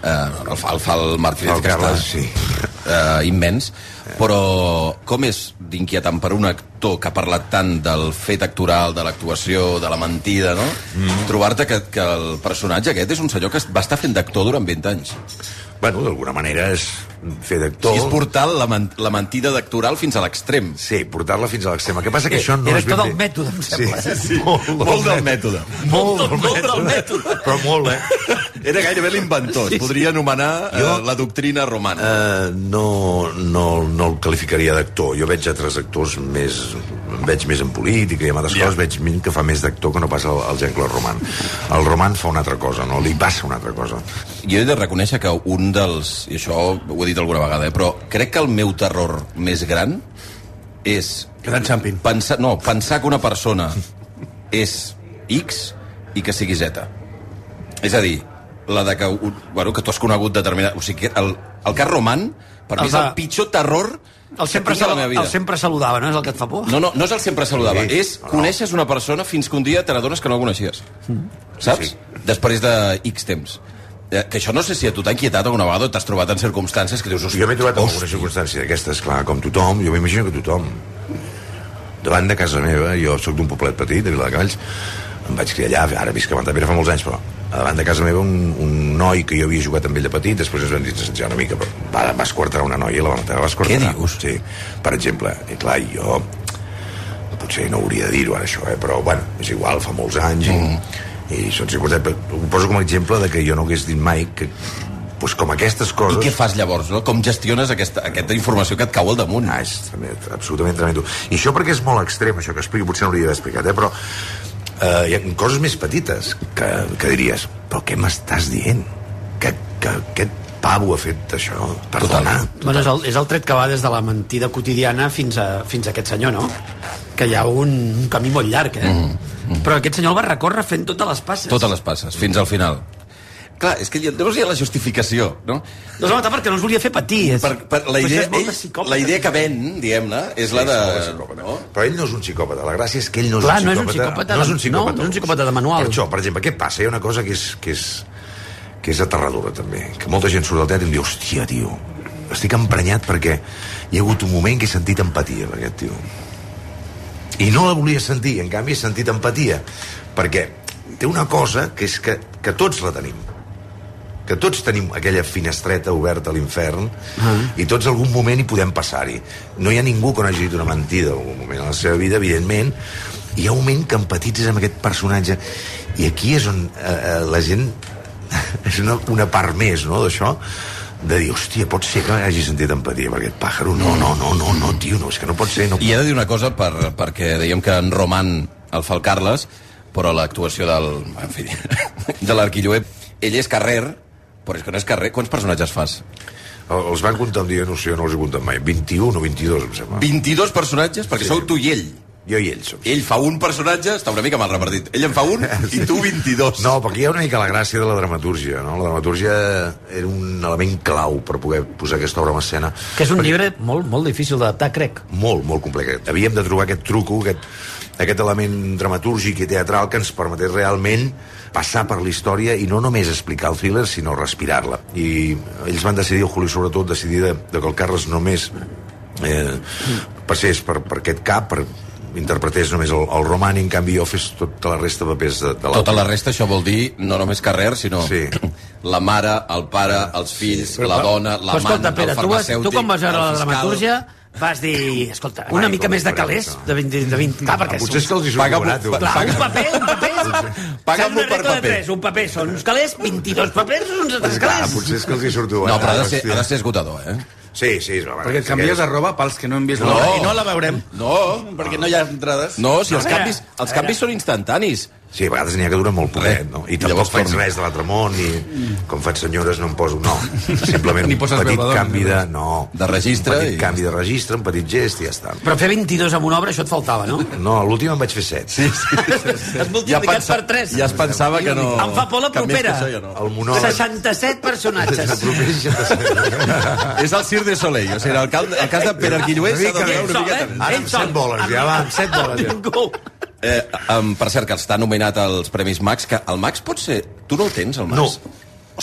Eh, el, fa, el fa el Martínez
El
que està
sí.
eh, immens, però com és d'inquietant per un actor que ha parlat tant del fet actoral, de l'actuació, de la mentida, no? Mm. Trobar-te que, que el personatge aquest és un senyor que va estar fent d'actor durant 20 anys.
Bueno, d'alguna manera és fer d'actor...
sigui, és portar la, men- la mentida d'actoral fins a l'extrem.
Sí, portar-la fins a l'extrem. El que passa que
Eh,
això no
era
és ben
tot
bé...
el mètode, em sembla,
Sí,
eh?
sí, molt,
Molt del mètode.
Molt,
Molt,
del
del
mètode. Però molt, eh?
Era gairebé l'inventor. Es podria anomenar eh,
Jo-
la doctrina romana.
Uh, no, no, no el qualificaria d'actor. Jo veig altres actors més... em veig més en política i en altres
Ja.
coses veig que fa més d'actor que no passa el, el Jean-Claude Roman. El Roman fa una altra cosa, no? Li passa una altra cosa.
Jo he de reconèixer que un dels... I això ho he dit alguna vegada, eh, però crec que el meu terror més gran és...
Gran Champin.
Pensar, no, pensar que una persona és X i que sigui Z. És a dir, la de que, bueno, que tu has conegut determinat... O sigui, que el, el cas Roman, per mi és el pitjor terror
El sempre,
tinc a la meva vida.
el sempre saludava, no? És el que et fa por?
No, no, no és el sempre saludava,
Sí.
és coneixes una persona fins que un dia te n'adones que no el coneixies. Saps? Després de X temps. Eh, Que això no sé si a tu t'ha inquietat alguna vegada o t'has trobat en circumstàncies que dius...
Jo m'he trobat en alguna circumstància d'aquestes, clar, com tothom, jo m'imagino que tothom. Davant de casa meva, jo sóc d'un poblet petit, de Viladecavalls, em vaig criar allà, ara visc a Matapera fa molts anys, però a davant de casa meva un, un noi que jo havia jugat amb ell de petit, després ens vam distanciar una mica, però va, va esquartar una noia i la va matar, va esquartar.
Què dius?
Sí, per exemple, i clar, jo potser no hauria de dir-ho ara això, eh? però bueno, és igual, fa molts anys mm. i, i són circumstàncies, ho poso com a exemple de que jo no hagués dit mai que pues com aquestes coses...
I què fas llavors, no? Com gestiones aquesta, aquesta informació que et cau al damunt?
Ah, és absolutament tremendo. I això perquè és molt extrem, això que explico, potser no hauria d'haver explicat, eh? però eh, hi ha coses més petites que, que diries, però què m'estàs dient? Que, que aquest pavo ha fet això? Perdona.
Bueno, és, el, és el tret que va des de la mentida quotidiana fins a, fins a aquest senyor, no? Que hi ha un, un camí molt llarg, eh? Mm, mm. Però aquest senyor el va recórrer fent totes les passes.
Totes les passes, fins al final. Clar, és que llavors hi ha la justificació, no?
No es va matar perquè no ens volia fer patir. És,
Per, per, la, idea, ell,
psicòpata.
la idea que ven, diguem-ne, és la de...
No? Però ell no és un psicòpata. La gràcia és que ell no és
Clar,
un
no és
psicòpata.
un psicòpata
no és un psicòpata.
no, no és un psicòpata de manual.
Per això, per exemple, què passa? Hi ha una cosa que és, que és, que és aterradora, també. Que molta gent surt del teatre i em diu, hòstia, tio, estic emprenyat perquè hi ha hagut un moment que he sentit empatia per aquest tio. I no la volia sentir, en canvi he sentit empatia. Perquè té una cosa que és que, que tots la tenim que tots tenim aquella finestreta oberta a l'infern
Ah.
i tots algun moment hi podem passar-hi. No hi ha ningú que no hagi dit una mentida en algun moment a la seva vida, evidentment, i hi ha un moment que empatitzes amb aquest personatge i aquí és on eh, eh, la gent és una, una part més no, d'això de dir, hòstia, pot ser que hagi sentit empatia per aquest pàjaro? No, no, no, no, no, tio, no, és que no pot ser. No
I he de dir una cosa, per, perquè dèiem que en Roman el fa el Carles, però l'actuació del... En fi, de l'arquilloer, ell és carrer, però és que no és carrer. Quants personatges fas?
El- Els van comptar un dia, no sé, no els he comptat mai. 21 o 22, em sembla.
22 personatges? Perquè
Sí.
sou tu i ell.
Jo i ell som.
Ell fa un personatge, està una mica mal repartit. Ell en fa un i tu 22.
No, perquè hi ha una mica la gràcia de la dramatúrgia, no? La dramatúrgia era un element clau per poder posar aquesta obra en escena.
Que és un llibre molt, molt difícil d'adaptar, crec.
Molt, molt complicat. Havíem de trobar aquest truco, aquest, aquest element dramatúrgic i teatral que ens permetés realment passar per la història i no només explicar el thriller, sinó respirar-la. I ells van decidir, el Juli sobretot, decidir de, de que el Carles només eh, passés per, per aquest cap, per interpretés només el, el roman i en canvi jo fes tota la resta de papers de, de l'altre.
Tota la resta, això vol dir no només carrer, sinó
Sí.
la mare, el pare, els fills, la dona, l'amant, el
tu,
farmacèutic,
tu quan vas veure
el
la
fiscal.
Vas dir, escolta, una
Ai,
mica més de calés, de 20, de 20 clar, perquè
Ah, potser és que els hi surt
Paga-
barat, tu.
Clar, un paper, un paper... Una
per
de
paper.
tres, un paper són uns calés, 22 papers són uns altres
Clar,
calés.
potser és que els hi surt
No, però ha de, ser, ha de ser esgotador, eh?
Sí, sí, és
Perquè et canvies de roba pels que no hem vist
No.
l'obra i no la veurem.
No,
Perquè no hi ha entrades.
no, si els canvis, els canvis són instantanis.
Sí, a vegades n'hi ha que duren molt poquet, no? I tampoc
Llavors
faig
torna.
res de l'altre món, i com faig senyores no em poso... No, simplement
Ni
un petit canvi de... No,
De registre
Un petit
i-
canvi de registre, un petit gest i ja està.
Però fer 22 amb una obra, això et faltava, no?
No, a l'últim en vaig fer 7. Sí, sí.
Has multiplicat per 3.
ja es pensava que no...
Em fa por la
que més que
propera.
això ja no.
El monòleg...
67 personatges.
El proper 67.
És el Cirque de Soleil, o sigui, el, cal, el cas de Pere Arquilloé s'ha de veure una miqueta
eh?
Ara amb
sol.
set boles, ja va, amb set boles, ja.
Eh, um, per cert, que està nominat als Premis Max, que el Max pot ser... Tu no el tens, el Max?
No.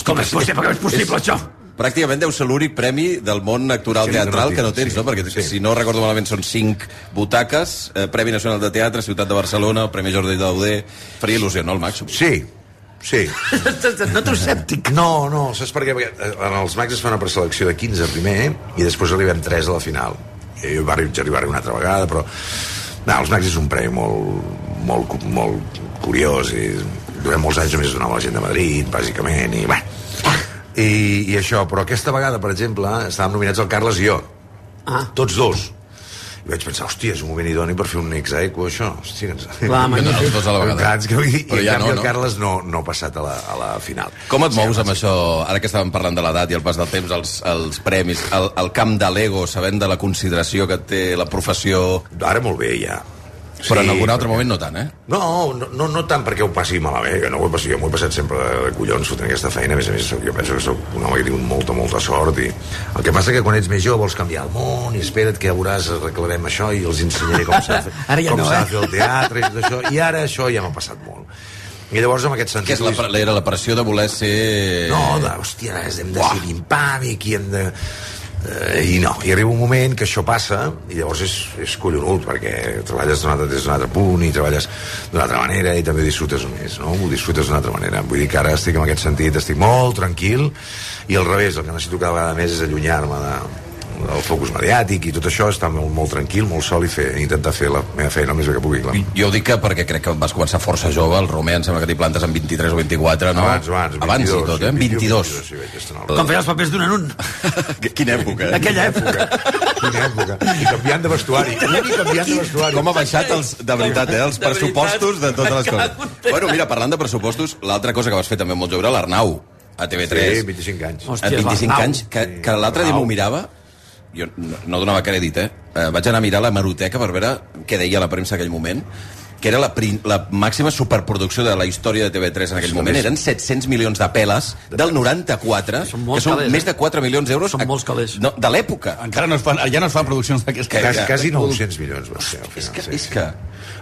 Com és possible, com és possible, això?
Pràcticament deu ser l'únic premi del món actoral
Sí,
teatral que no tens,
sí.
no? Perquè
Sí.
si no recordo malament són cinc butaques, eh, Premi Nacional de Teatre, Ciutat de Barcelona, el Premi Jordi Dauder... Faria il·lusió, no, el Max?
Sí, sí.
No t'ho escèptic.
No, no, saps per què? Perquè eh, en els Max es fa una preselecció de 15 primer i després arribem 3 a la final. I va arri- arribar una altra vegada, però... No, els Max és un premi molt, molt, molt curiós i durant molts anys només es donava la gent de Madrid, bàsicament, i bé. I, I això, però aquesta vegada, per exemple, estàvem nominats el Carles i jo.
Ah.
Tots dos. I vaig pensar, hòstia, és un moment idoni per fer un ex-aequo, això. Hòstia, ens...
Clar, magnífic.
Dos a la vegada.
Clar, que dir,
Però
I en
ja
canvi
no,
el
no?
Carles no, no ha passat a la, a la final.
Com et mous amb això, ara que estàvem parlant de l'edat i el pas del temps, els, els premis, el, el camp de l'ego, sabent de la consideració que té la professió...
Ara molt bé, ja.
Però en algun altre moment no tant, eh?
No, no, no, no tant perquè ho passi malament, que no ho he passat, jo m'ho he passat sempre de, de collons fotent aquesta feina, a més a més jo penso que sóc un home que tinc molta, molta sort i el que passa que quan ets més jove vols canviar el món i espera't que ja veuràs, arreglarem això i els ensenyaré com s'ha
ja
com
no, eh?
fer el teatre i tot això, i ara això ja m'ha passat molt. I llavors en aquest sentit...
Què és la, era la pressió de voler ser...
No, de, hòstia, hem de ser pim-pam i aquí hem de... Eh, I no, i arriba un moment que això passa i llavors és, és collonut perquè treballes d'un altre, des d'un altre punt i treballes d'una altra manera i també disfrutes més, no? Ho disfrutes d'una altra manera. Vull dir que ara estic en aquest sentit, estic molt tranquil i al revés, el que necessito cada vegada més és allunyar-me de, del focus mediàtic i tot això, estar molt, molt tranquil, molt sol i fer, intentar fer la meva feina el més bé que pugui, clar.
Jo ho dic que perquè crec que vas començar força jove, el Romer em sembla que t'hi plantes amb 23 o 24, no?
Abans, abans,
Abans i
22,
tot, eh? 22.
22, sí, vaig estar en el-
Com feia els papers d'un en un.
Quina època, eh?
Aquella època.
Quina època. I canviant de vestuari. I canviant de vestuari.
Com ha baixat, els, de veritat, eh, els
De
pressupostos de totes les coses. Bueno, mira, parlant de pressupostos, l'altra cosa que vas fer també molt jove era l'Arnau, a TV3.
Sí, 25 anys.
Hòstia, 25
l'Arnau.
anys, que, que l'altre dia m'ho mirava, jo no, no donava crèdit, eh? eh? Vaig anar a mirar la maroteca per veure què deia la premsa aquell moment, que era la, prim, la màxima superproducció de la història de TV3 en aquell
Són
moment. Eren 700 milions de peles del 94,
Són molts
que són
calés, eh?
més de 4 milions d'euros
Són molts calés.
no, de l'època.
Encara no es fan, ja no es fan produccions d'aquesta...
Quasi, quasi 900 milions va ser al
És
final.
que,
sí.
és que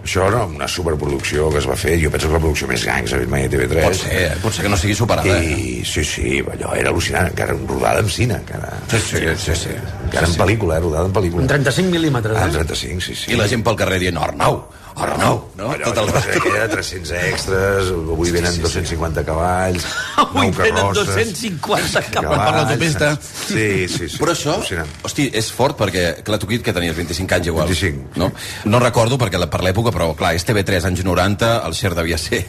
Això era una superproducció que es va fer, jo penso que és la producció més gran que s'ha fet mai a TV3.
pot ser, eh? pot ser que no sigui superada. eh?
I sí, sí, allò era al·lucinant, encara rodada en cine, encara.
Sí, sí, sí, sí.
Encara en pel·lícula, eh, rodada en pel·lícula.
En 35 mil·límetres,
Ah, en
eh?
35, sí, sí.
I la gent pel carrer dient Arnau, Arnau, no?
Allò,
Tot el
allò, que era 300 extras, avui venen 250 cavalls,
Avui venen
carrosses,
250 cavalls.
per l'autopista.
Sí, sí, sí.
Però això, hosti, és fort perquè, clar, tu que tenies 25 anys igual.
25.
No, no recordo perquè la- per l'època, però clar, és TV3 anys 90, el Xer devia ser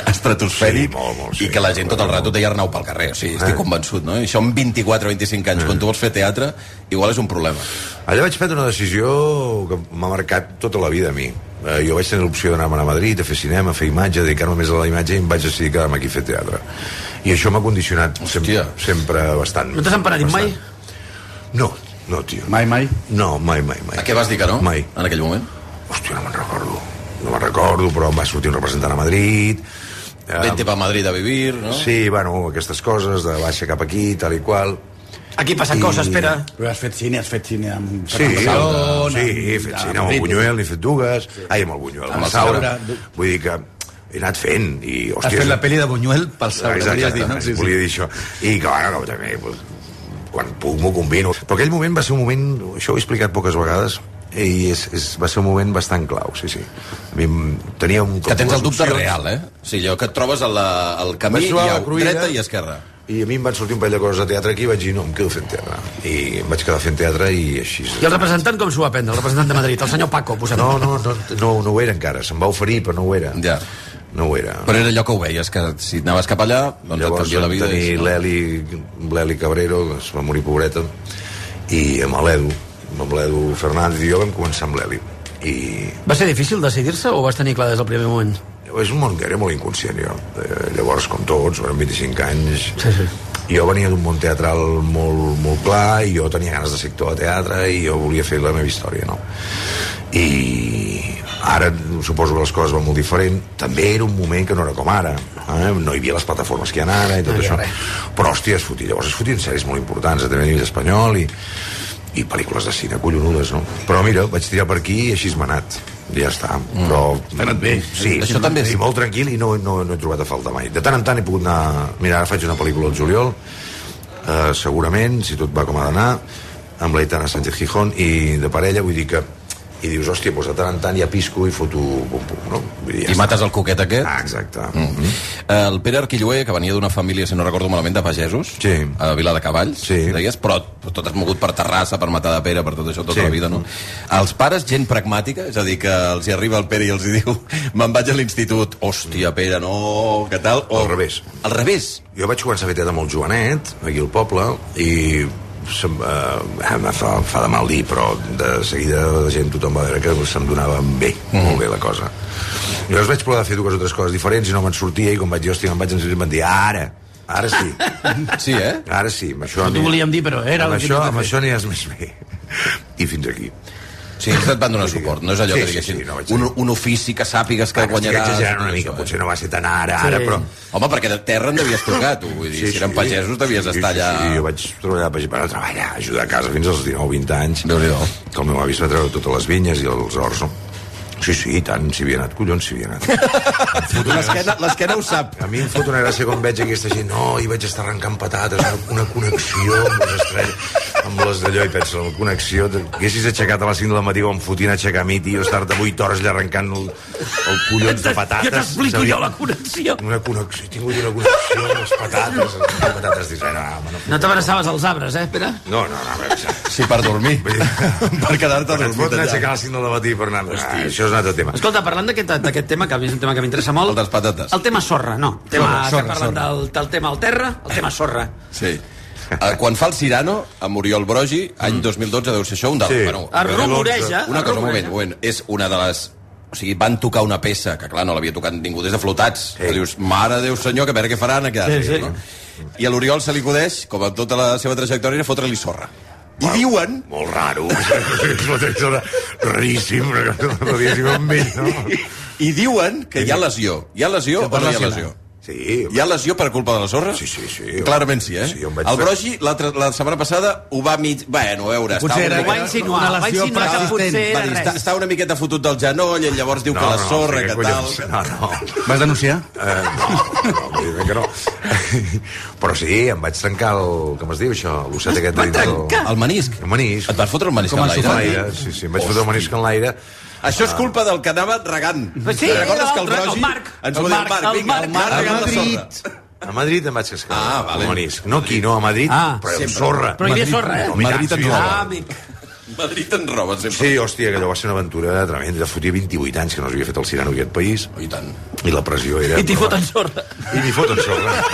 estratosfèric
Sí, molt, molt, sí.
i que la gent tot el rato deia Arnau pel carrer, o sigui, estic
Eh.
convençut, no? I això amb 24 o 25 anys, quan tu vols fer teatre, igual és un problema.
Allà vaig prendre una decisió que m'ha marcat tota la vida a mi. Eh, jo vaig tenir l'opció d'anar a Madrid, a fer cinema, a fer imatge, a dedicar-me més a la imatge i em vaig decidir quedar-me aquí a fer teatre. I això m'ha condicionat sempre,
Hòstia.
sempre bastant.
No t'has
bastant.
mai?
No, no, tio.
Mai, mai.
No, mai, mai, mai.
A què vas dir que no?
Mai.
En aquell moment?
Hòstia, no me'n recordo. No me'n recordo, però em va sortir un representant a Madrid. Eh,
Vente pa Madrid a vivir, no?
Sí, bueno, aquestes coses, de baixa cap aquí, tal i qual.
Aquí passen
I-
coses, espera.
Però has fet cine, has fet cine amb...
Sí,
amb
sí, sí, he fet cine amb el. Buñuel, n'he fet dues. Ai, amb el Buñuel, amb el Saura. Vull dir que he anat fent i,
Has
hòstia...
fet la pel·li de Buñuel pel Saura,
Exacte,
volies dir, no?
sí, sí. volia dir això. I que, bueno, que també, pues, quan puc m'ho combino. Però aquell moment va ser un moment, això ho he explicat poques vegades, i és, és, va ser un moment bastant clau, sí, sí. A mi em- tenia un...
Que tens el dubte
opcions.
real, eh? O sigui, allò que et trobes al, al camí
Vaig
i a
la cruïlla.
dreta i esquerra.
I a mi em van sortir un parell de coses de teatre aquí i vaig dir, no, em quedo fent teatre. I em vaig quedar fent teatre i així...
I el representant com s'ho va prendre? El representant de Madrid, el senyor Paco, posem.
No, no, no, no, no ho era encara, se'm va oferir, però no ho era.
Ja.
No ho era.
Però era allò que ho veies, que si anaves cap allà, doncs et
Llavors
canvia la
vam
vida.
tenir
i-
l'Eli, l'Eli Cabrero, que es va morir pobreta, i amb l'Edu, amb l'Edu Fernández i jo vam començar amb l'Eli. I
Va ser difícil decidir-se o vas tenir clar des del primer moment?
és un món que era molt inconscient, jo. Eh, llavors, com tots, eren 25 anys,
Sí, sí.
jo venia d'un món teatral molt, molt clar i jo tenia ganes de ser actor de teatre i jo volia fer la meva història, no? I ara suposo que les coses van molt diferent. També era un moment que no era com ara. Eh? No hi havia les plataformes que hi ha ara i tot
No hi
això.
res.
Però, hòstia, es fotia. Llavors es fotien sèries molt importants TV a nivell espanyol i, i pel·lícules de cine collonudes, no? Però mira, vaig tirar per aquí i així m'ha anat. I ja està. Mm. Però...
T'ha anat bé.
Sí,
Això també és-
sí, molt tranquil i no, no, no he trobat a falta mai. De tant en tant he pogut anar... Mira, ara faig una pel·lícula al juliol, eh, segurament, si tot va com ha d'anar, amb l'Aitana Sánchez Gijón, i de parella, vull dir que... I dius, hòstia, doncs de tant en tant ja pisco i foto pum pum, no? Vull dir, ja
I mates el coquet aquest.
Ah, exacte.
Mm -hmm. El Pere Arquilloé, que venia d'una família, si no recordo malament, de pagesos,
Sí.
a Vila de Cavalls,
Sí.
deies, però tot has mogut per Terrassa, per matar de Pere, per tot això, tota
Sí.
la vida, no? Els pares, gent pragmàtica, és a dir, que els hi arriba el Pere i els hi diu me'n vaig a l'institut, hòstia, Pere, no, què tal?
Al revés.
Al revés?
Jo vaig començar a fer teatre molt jovenet, aquí al poble, i se'm, eh, em fa, fa de mal dir, però de seguida la gent, tothom va veure que se'm donava bé, mm. molt bé la cosa. Llavors vaig provar de fer dues o tres coses diferents i no me'n sortia, i quan vaig dir, hòstia, me'n vaig en em van dir, ara, ara sí.
Sí, eh?
Ara sí, amb això...
No t'ho volíem dir, però era
amb
el que
això, amb
fer.
això aniràs més bé. I fins aquí.
Sí, ells et van donar suport, no és allò
Sí,
que
sí,
diguessin
sí, no vaig
un, un ofici que sàpigues que
Estic
guanyaràs...
exagerant una mica,
això,
potser no va ser tan ara, ara,
Sí.
però...
Home, perquè de terra en devies trucar, tu. Vull dir, si eren pagesos devies estar allà...
Sí, sí, jo vaig treballar per, per treballar, ajudar a casa fins als 19 20 anys. déu nhi Que el meu avi es va treure totes les vinyes i els horts, no? Sí, sí, i tant, s'hi havia anat, collons, s'hi havia anat.
L'esquena- L'esquena ho sap.
A mi em fot una gràcia quan veig aquesta gent, no, i vaig estar arrencant patates, una, una connexió amb les estrelles, amb les d'allò, i penso, una connexió, haguessis aixecat a les 5 del matí com fotent a aixecar a mi, tio, estar-te 8 hores allà arrencant el, el collons de patates.
Jo t'explico jo la connexió.
Una connexió, he tingut una connexió amb les patates, les patates, dius, no, no,
No t'abraçaves als arbres, eh, Pere?
no, no, no, a veure,
Sí, per dormir.
per
quedar-te
dormit
dormit
allà.
allà.
aixecar a les 5 del matí per anar... Ah, això és un altre tema.
Escolta, parlant d'aquest d'aquest tema, que a mi és un tema que m'interessa molt... El
dels patates.
El tema sorra, no. El tema,
Sorra, sorra,
parlen
sorra.
Del, del tema al terra, el tema sorra.
Sí. Uh, quan fa el Cirano, amb Oriol Brogi, any 2012 deu ser això, un dels...
Sí.
Bueno,
Es rumoreja,
Una cosa, un moment, un moment. És una de les... O sigui, van tocar una peça, que clar, no l'havia tocat ningú des de flotats. Sí. Que dius, mare Déu senyor, que a veure què faran aquí.
Sí, sí.
No? I a l'Oriol se li acudeix, com en tota la seva trajectòria, fotre-li sorra. I diuen...
Molt raro. és raríssim, però no sigut amb ell, no?
I diuen que hi ha lesió. Hi ha lesió o no hi ha lesió?
Sí.
Hi ha lesió per culpa de la sorra?
Sí, sí, sí.
Clarament sí, eh?
Sí, vaig
el Brogi, l'altra- la setmana passada, ho va mig... Bueno, a veure...
Potser era-
una
va insinuar, Una va lesió insinuar que
Va
potser era
va
res.
està, està una miqueta fotut del genoll, ell llavors diu que la sorra,
sí,
que
collons,
tal...
No, no.
Vas denunciar?
Eh, no, no, evidentment que no. Però sí, em vaig trencar el... Com es diu això? L'osset aquest dintre del-
El menisc?
El menisc.
Et vas fotre el menisc
Com
en l'aire,
Sí, sí, em vaig fotre el menisc en l'aire.
Això és culpa del que anava regant.
Sí,
Recordes que el Brogi...
el Marc.
Ens
El
ho diu el
Marc,
Marc,
el
vinga,
Marc.
el Marc
Madrid.
sorra.
A Madrid em vaig cascar
Ah, vale.
el. No aquí, no, a Madrid,
Ah,
però
sempre.
sorra.
Però hi havia sorra, eh?
No, i tant,
Madrid en
sí,
roba.
Ah, amic.
Madrid en roba, sempre.
Sí, hòstia, que allò va ser una aventura tremenda. Ja fotia 28 anys que no s'havia fet el Cirano en aquest país.
I tant.
I la pressió era...
I t'hi foten sorra.
I m'hi foten sorra.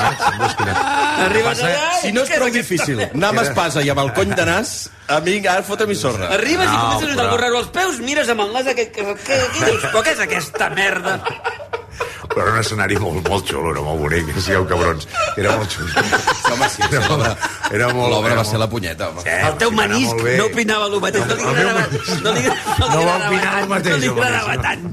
Ah.
Arribes allà...
Si no és prou difícil anar amb espasa i amb el cony de nas, a mi ara fota-mi sorra.
Arribes i
No,
comences
però-
a borrar-ho als peus, mires amb el nas aquest... Que, que, que, dius, però què és aquesta merda?
Però era un escenari molt, molt xulo, era molt bonic, no sigueu cabrons. Era molt xulo.
Home, sí, sí, l'obra
Era molt...
l'obra
era
va
molt-
ser la punyeta, home.
Eh,
El teu menisc
molt
no opinava el mateix, no li
El meu
agradava, no li, no li
No va opinar el mateix,
no li agradava tant.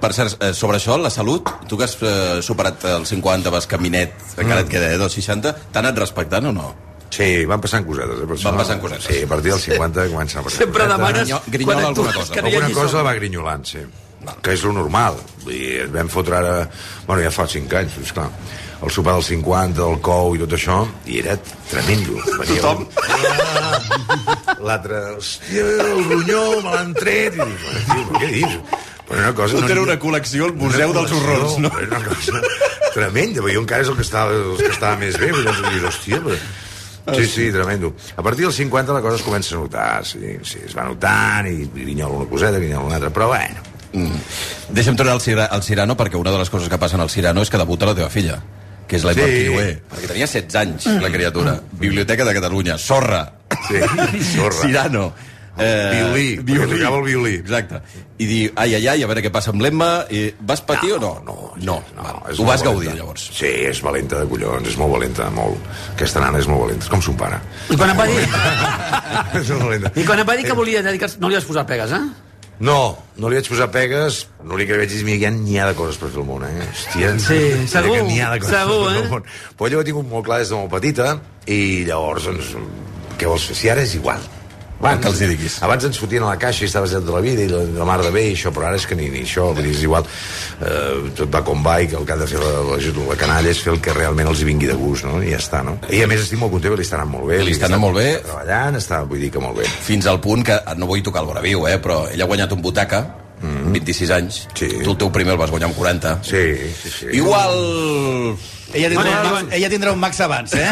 Per cert, eh, sobre això, la salut, tu que has eh, superat els 50, vas caminet, encara et queda, eh, dels 60, t'han anat respectant o no?
Sí, van passant cosetes. Eh?
Van
no-
passant cosetes.
Sí, a partir dels 50 comença a passar
Sempre
cosetes.
demanes
Grinyo- grinyola
quan
alguna cosa.
que no
Alguna cosa va grinyolant, sí. Que és lo normal. Dir, ens vam fotre ara... Bueno, ja fa 5 anys, esclar. El sopar dels 50, el cou i tot això, i era tremendo. Venia
Tothom.
un- L'altre, hòstia, el ronyó, me l'han tret. I dic, tio, què dius? Però una cosa...
Tot era una col·lecció, el Museu dels Horrors, no?
Però una cosa tremenda, perquè jo encara és el que estava, el que estava més bé, vull dir, hòstia, però... Sí, sí, tremendo. A partir dels 50 la cosa es comença a notar, sí, sí, es va notant i grinyola una coseta, grinyola una altra, però bueno,
Mm. Deixa'm tornar al, Cira, al Cirano, perquè una de les coses que passen al Cirano és que debuta la teva filla, que és la
Sí.
Perquè tenia 16 anys, la criatura. Biblioteca de Catalunya, Sorra,
sí, sorra.
Cirano. Eh,
Violí, perquè tocava el violí.
Exacte. I dir, ai, ai, ai, a veure què passa amb l'Emma. I vas patir o no?
No,
no.
no és
Ho vas
valenta.
gaudir, llavors.
Sí, és valenta de collons, és molt valenta, molt. Aquesta nana és molt valenta, és com son pare.
I quan em va dir,
és molt valenta.
i quan em va dir que volia dedicar-se... No li vas posar pegues, eh?
No, no li vaig posar pegues, l'únic que vaig dir és mira, n'hi ha de coses per fer al món, eh? Hòstia,
Sí, segur,
que n'hi ha de coses
segur,
per fer
eh?
al món. Però ella ho ha tingut molt clar des de molt petita i llavors, doncs, què vols fer? Si ara és igual.
Abans, que els hi diguis.
Abans ens fotien a la caixa i estaves de la vida i la, la mar de bé i això, però ara és que ni, ni això, vull dir, és igual. Eh, tot va com va i que el que ha de fer la, la, la canalla és fer el que realment els hi vingui de gust, no? I ja està, no? I a més estic molt content, li està anant molt bé.
Li està anant molt bé.
Treballant, està, vull dir que molt bé.
Fins al punt que, no vull tocar el voraviu, eh, però ell ha guanyat un butaca,
Mm-hmm.
26 anys. Sí. Tu el teu primer el vas guanyar amb 40.
Sí, sí, sí.
Igual...
Ella tindrà,
Bueno,
bueno, ella tindrà un max abans, eh?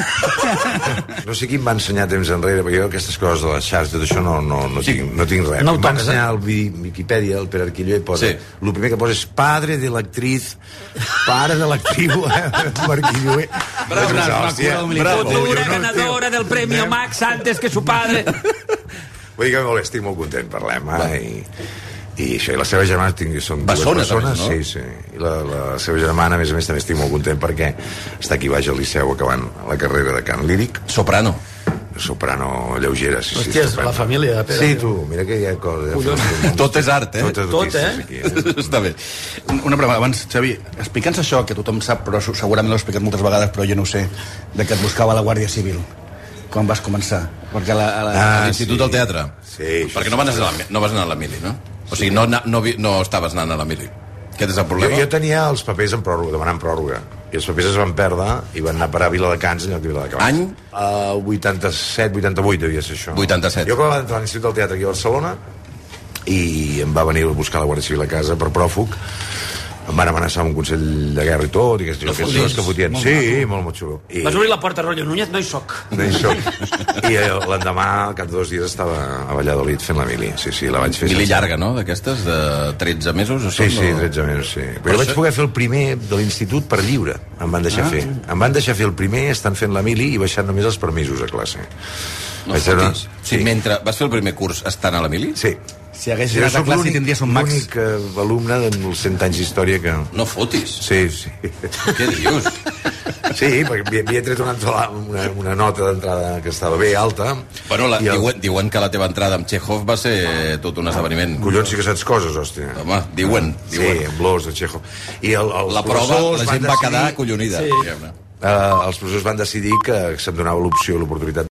No sé qui em va ensenyar temps enrere, perquè jo aquestes coses de les xarxes, tot això no, no, no, tinc, no tinc res.
No
em va
toques,
ensenyar el Wikipedia, el Pere Arquillo, i posa...
Sí.
Sí. El primer que posa és padre de l'actriz, pare de l'actriu, eh? Marquillo.
Bravo, bravo, bravo.
Futura ganadora del premio Max antes que su padre.
Vull dir que molt estic molt content per l'Emma i, això, i la seva germana tinc, són
Bessona,
dues persones,
també, no?
sí, sí. I la, la seva germana, a més a més, també estic molt content perquè està aquí baix al Liceu acabant la carrera de cant líric.
Soprano.
soprano lleugera. Sí, sí,
Hòstia, és
estupenda.
la família de Pere.
Sí, tu, mira que hi ha coses.
Collons.
Tot és art, eh?
Tot, és
Tot, eh?
Aquí,
Està bé.
Una pregunta, abans, Xavi, explica'ns això, que tothom sap, però segurament l'heu explicat moltes vegades, però jo no ho sé, de que et buscava la Guàrdia Civil quan vas començar. Perquè a la, a la,
A
Ah,
l'Institut
sí.
del Teatre.
Sí,
Perquè no vas, anar a la, no vas anar a la mili, no? O sigui, no, no, no, estaves anant a la mili. Aquest és el
Jo,
problema?
jo tenia els papers en pròrroga, demanant pròrroga. I els papers es van perdre i van anar a parar a Viladecans en lloc de Viladecans.
Any?
Uh, 87, 88 devia ser això.
87.
Jo quan vaig entrar a l'Institut del Teatre aquí a Barcelona i em va venir a buscar la Guàrdia Civil a casa per pròfug em van amenaçar amb un consell de guerra i tot i aquestes
No
coses que fotien.
Molt
Sí, molt, molt xulo. I,
Vas obrir la porta a rotllo Núñez, no hi soc.
no hi soc. I eh, l'endemà, al cap de dos dies, estava a Valladolid fent la mili. Sí, sí, la vaig fer.
Mili
sense-
llarga, no? D'aquestes, de 13 mesos? o
Sí,
són,
sí,
o-
13 mesos, sí.
Però
Però jo vaig
això-
poder fer el primer de l'institut per lliure. Em van deixar
Ah.
fer. Em van deixar fer el primer, estan fent la mili i baixant només els permisos a classe.
No
Vaig
fotis. Sí. Mentre vas fer el primer curs estant a la mili?
Sí.
Si
Jo
anat a classe tindries un max.
L'únic eh, alumne dels 100 anys d'història que...
No fotis.
Sí, sí.
Què dius?
Sí, perquè havia, havia tret una, entrada- una, una nota d'entrada que estava bé, alta.
Bueno, la,
el-
diuen, diuen que la teva entrada amb Chekhov va ser tot un esdeveniment.
Collons, sí que saps coses, hòstia.
Home, diuen, diuen.
Sí, amb l'os de Chekhov. I el, els
La prova, la gent va quedar
decidir-
acollonida.
Sí. Eh, els professors van decidir que se'm donava l'opció, l'oportunitat